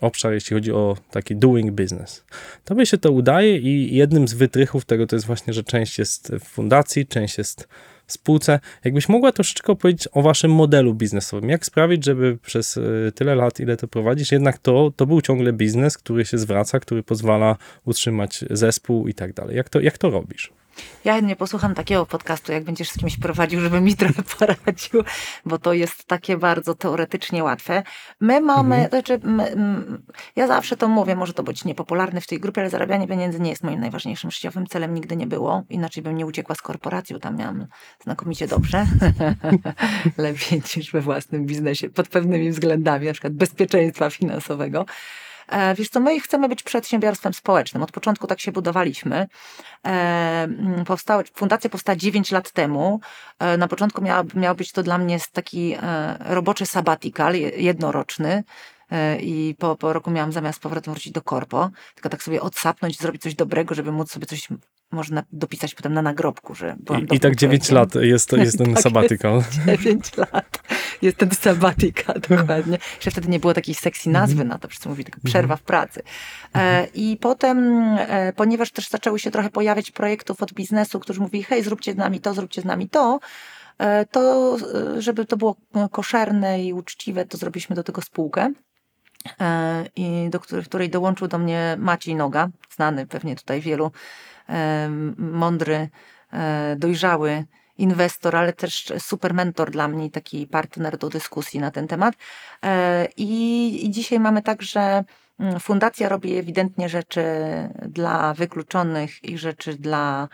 obszar, jeśli chodzi o taki doing business. Tobie się to udaje i jednym z wytrychów tego to jest właśnie, że część jest w fundacji, część jest w spółce. Jakbyś mogła troszeczkę opowiedzieć o waszym modelu biznesowym. Jak sprawić, żeby przez y, tyle lat, ile to prowadzisz, jednak to, to był ciągle biznes, który się zwraca, który pozwala utrzymać zespół i tak dalej. Jak to, jak to robisz? Ja chętnie posłucham takiego podcastu, jak będziesz z kimś prowadził, żeby mi trochę poradził, bo to jest takie bardzo teoretycznie łatwe. My mamy, Mhm. znaczy, m, m, ja zawsze to mówię, może to być niepopularne w tej grupie, ale zarabianie pieniędzy nie jest moim najważniejszym życiowym celem, nigdy nie było. Inaczej bym nie uciekła z korporacji, bo tam miałam znakomicie dobrze. Lepiej niż we własnym biznesie, pod pewnymi względami, na przykład bezpieczeństwa finansowego. E, Wiesz co, my chcemy być przedsiębiorstwem społecznym. Od początku tak się budowaliśmy. E, mm, Powstały, fundacja powstała 9 lat temu. E, Na początku miał być to dla mnie taki roboczy sabbatical, je- jednoroczny. I po, po roku miałam zamiast z powrotem wrócić do korpo, tylko tak sobie odsapnąć, zrobić coś dobrego, żeby móc sobie coś można dopisać potem na nagrobku, że byłam I, i tak 9 człowiekiem. lat jest, jest ten Tak sabbatical. 9 lat. Jest ten sabbatika, dokładnie. Jeszcze wtedy nie było takiej sexy nazwy na to, wszyscy mówili tylko przerwa w pracy. E, I potem, e, ponieważ też zaczęły się trochę pojawiać projektów od biznesu, którzy mówili, hej, zróbcie z nami to, zróbcie z nami to, e, to żeby to było koszerne i uczciwe, to zrobiliśmy do tego spółkę. I do której, dołączył do mnie Maciej Noga, znany pewnie tutaj wielu, mądry, dojrzały inwestor, ale też super mentor dla mnie, taki partner do dyskusji na ten temat. E, I, i dzisiaj mamy tak, że mm, fundacja robi ewidentnie rzeczy dla wykluczonych i rzeczy dla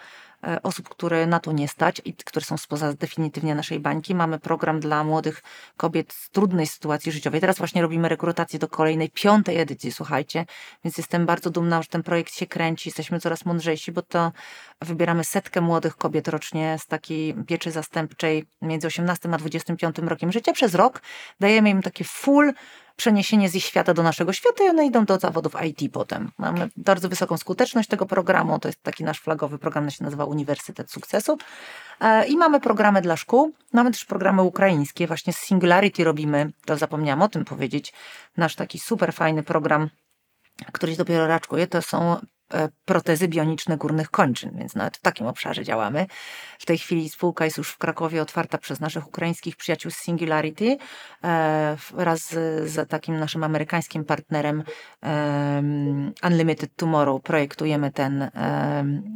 osób, które na to nie stać i które są spoza definitywnie naszej bańki. Mamy program dla młodych kobiet z trudnej sytuacji życiowej. Teraz właśnie robimy rekrutację do kolejnej, piątej edycji, słuchajcie, więc jestem bardzo dumna, że ten projekt się kręci, jesteśmy coraz mądrzejsi, bo to wybieramy setkę młodych kobiet rocznie z takiej pieczy zastępczej między 18 a 25 rokiem życia. Przez rok dajemy im takie full przeniesienie z ich świata do naszego świata i one idą do zawodów IT potem. Mamy bardzo wysoką skuteczność tego programu, to jest taki nasz flagowy program, się nazywa Uniwersytet Sukcesu. E, I mamy programy dla szkół, mamy też programy ukraińskie, właśnie z Singularity robimy, to zapomniałam o tym powiedzieć, nasz taki super fajny program, który się dopiero raczkuje, to są protezy bioniczne górnych kończyn, więc nawet w takim obszarze działamy. W tej chwili spółka jest już w Krakowie otwarta przez naszych ukraińskich przyjaciół z Singularity e, wraz z, z takim naszym amerykańskim partnerem em, Unlimited Tomorrow projektujemy ten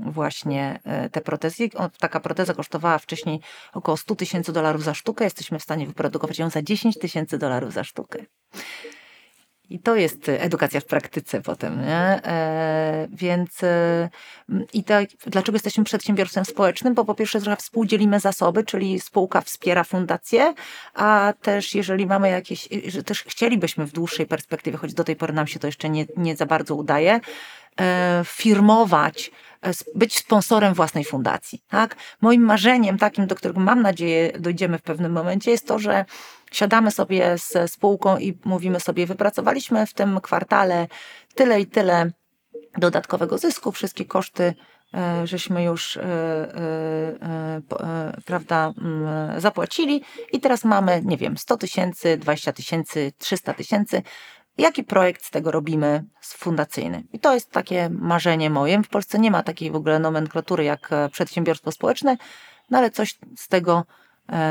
właśnie e, te protezy. Taka proteza kosztowała wcześniej około 100 tysięcy dolarów za sztukę. Jesteśmy w stanie wyprodukować ją za 10 tysięcy dolarów za sztukę. I to jest e, edukacja w praktyce potem, nie? E, więc e, i tak, dlaczego jesteśmy przedsiębiorstwem społecznym? Bo po pierwsze trochę współdzielimy zasoby, czyli spółka wspiera fundację, a też jeżeli mamy jakieś, i- że też chcielibyśmy w dłuższej perspektywie, choć do tej pory nam się to jeszcze nie, nie za bardzo udaje, e, firmować, e, być sponsorem własnej fundacji. Tak? Moim marzeniem takim, do którego mam nadzieję dojdziemy w pewnym momencie, jest to, że siadamy sobie z spółką i mówimy sobie, wypracowaliśmy w tym kwartale tyle i tyle dodatkowego zysku, wszystkie koszty e, żeśmy już e, e, prawda, mm, zapłacili i teraz mamy, nie wiem, 100 tysięcy, 20 tysięcy, 300 tysięcy. Jaki projekt z tego robimy fundacyjny? I to jest takie marzenie moje. W Polsce nie ma takiej w ogóle nomenklatury jak przedsiębiorstwo społeczne, no ale coś z tego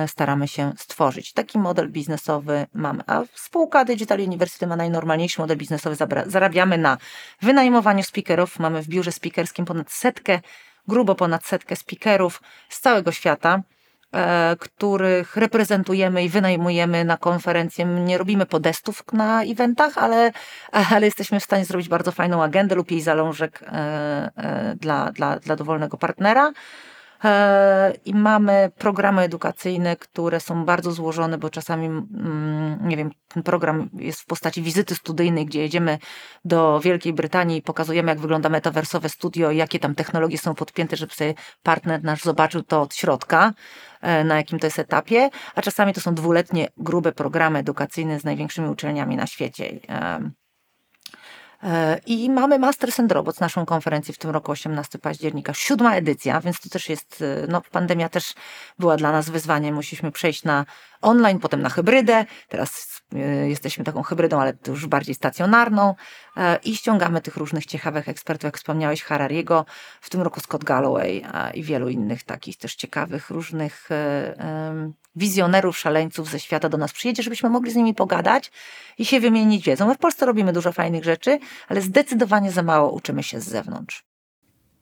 staramy się stworzyć. Taki model biznesowy mamy. A spółka Digital University ma najnormalniejszy model biznesowy. Zarabiamy na wynajmowaniu speakerów. Mamy w biurze speakerskim ponad setkę, grubo ponad setkę speakerów z całego świata e, których reprezentujemy i wynajmujemy na konferencje. Nie robimy podestów na eventach, ale, ale jesteśmy w stanie zrobić bardzo fajną agendę lub jej zalążek e, e, dla, dla, dla dowolnego partnera. I mamy programy edukacyjne, które są bardzo złożone, bo czasami, mm, nie wiem, ten program jest w postaci wizyty studyjnej, gdzie jedziemy do Wielkiej Brytanii i pokazujemy, jak wygląda metaversowe studio, jakie tam technologie są podpięte, żeby sobie partner nasz zobaczył to od środka, e, na jakim to jest etapie, a czasami to są dwuletnie, grube programy edukacyjne z największymi uczelniami na świecie. E, I mamy Masters and Robots, naszą konferencję w tym roku, 18 października, siódma edycja, więc to też jest, e, no pandemia też była dla nas wyzwaniem, musieliśmy przejść na online, potem na hybrydę, teraz e, jesteśmy taką hybrydą, ale już bardziej stacjonarną. I ściągamy tych różnych ciekawych ekspertów, jak wspomniałeś, Harariego, w tym roku Scott Galloway i wielu innych takich też ciekawych, różnych wizjonerów, szaleńców ze świata do nas przyjedzie, żebyśmy mogli z nimi pogadać i się wymienić wiedzą. My w Polsce robimy dużo fajnych rzeczy, ale zdecydowanie za mało uczymy się z zewnątrz.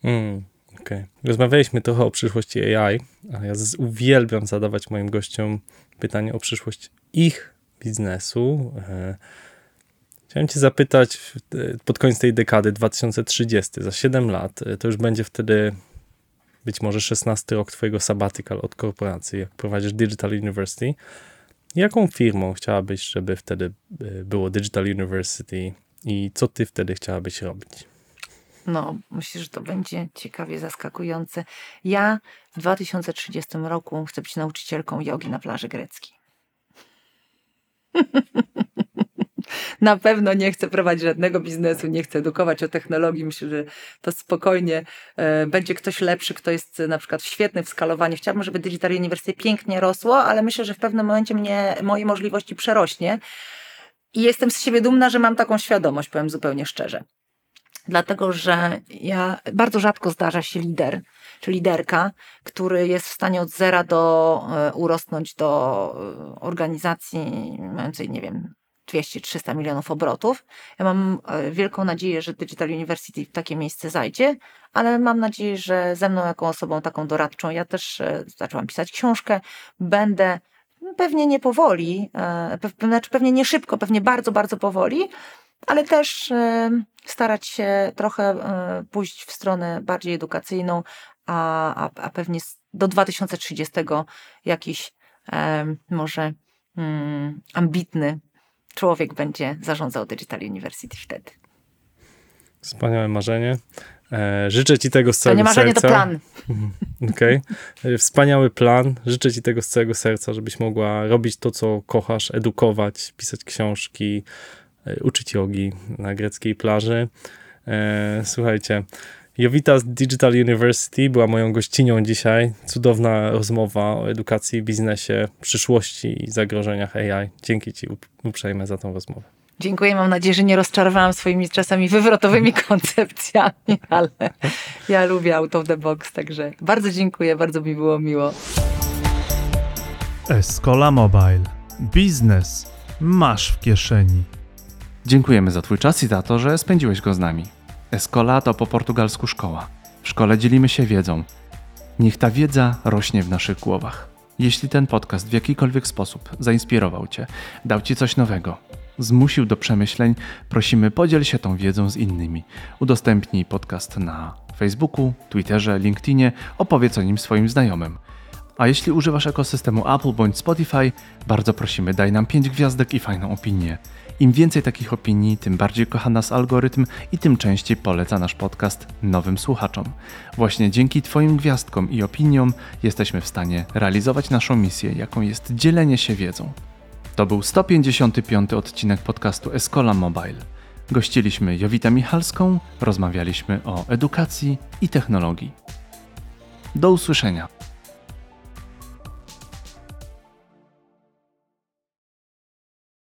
Mm, okej. Rozmawialiśmy trochę o przyszłości AI, a ja uwielbiam zadawać moim gościom pytanie o przyszłość ich biznesu. E, Chciałem cię zapytać pod koniec tej dekady 2030, za 7 lat, e, to już będzie wtedy być może 16 rok twojego sabbatical od korporacji, jak prowadzisz Digital University. Jaką firmą chciałabyś, żeby wtedy e, było Digital University i co ty wtedy chciałabyś robić? No, myślę, że to będzie ciekawie zaskakujące. Ja w 2030 roku chcę być nauczycielką jogi na plaży greckiej. Na pewno nie chcę prowadzić żadnego biznesu, nie chcę edukować o technologii. Myślę, że to spokojnie e, będzie ktoś lepszy, kto jest na przykład świetny w skalowaniu. Chciałabym, żeby Digital University pięknie rosło, ale myślę, że w pewnym momencie mnie, moje możliwości przerośnie. I jestem z siebie dumna, że mam taką świadomość, powiem zupełnie szczerze dlatego że ja bardzo rzadko zdarza się lider, czy liderka, który jest w stanie od zera do e, urosnąć do e, organizacji mającej, nie wiem, 200-300 milionów obrotów. Ja mam e, wielką nadzieję, że Digital University w takie miejsce zajdzie, ale mam nadzieję, że ze mną jako osobą taką doradczą, ja też e, zaczęłam pisać książkę, będę pewnie nie powoli, e, znaczy pewnie nie szybko, pewnie bardzo, bardzo powoli, ale też starać się trochę pójść w stronę bardziej edukacyjną, a, a, a pewnie do 2030 jakiś może mm, ambitny człowiek będzie zarządzał Digital University wtedy. Wspaniałe marzenie. E, życzę ci tego z To całego nie marzenie, to serca. plan. Okej. E, Wspaniały plan. Życzę ci tego z całego serca, żebyś mogła robić to, co kochasz, edukować, pisać książki, e, uczyć jogi na greckiej plaży. Słuchajcie, Jowita z Digital University była moją gościnią dzisiaj. Cudowna rozmowa o edukacji, biznesie, przyszłości i zagrożeniach AI. Dzięki ci up- uprzejme za tą rozmowę. Dziękuję, mam nadzieję, że nie rozczarowałam swoimi czasami wywrotowymi koncepcjami, ale ja lubię out of the box, także bardzo dziękuję, bardzo mi było miło. Escola Mobile. Biznes masz w kieszeni. Dziękujemy za Twój czas i za to, że spędziłeś go z nami. Escola to po portugalsku szkoła. W szkole dzielimy się wiedzą. Niech ta wiedza rośnie w naszych głowach. Jeśli ten podcast w jakikolwiek sposób zainspirował Cię, dał Ci coś nowego, zmusił do przemyśleń, prosimy podziel się tą wiedzą z innymi. Udostępnij podcast na Facebooku, Twitterze, LinkedInie, opowiedz o nim swoim znajomym. A jeśli używasz ekosystemu Apple bądź Spotify, bardzo prosimy daj nam 5 gwiazdek i fajną opinię. Im więcej takich opinii, tym bardziej kocha nas algorytm i tym częściej poleca nasz podcast nowym słuchaczom. Właśnie dzięki Twoim gwiazdkom i opiniom jesteśmy w stanie realizować naszą misję, jaką jest dzielenie się wiedzą. To był 155 odcinek podcastu Escola Mobile. Gościliśmy Jowitę Michalską, rozmawialiśmy o edukacji i technologii. Do usłyszenia.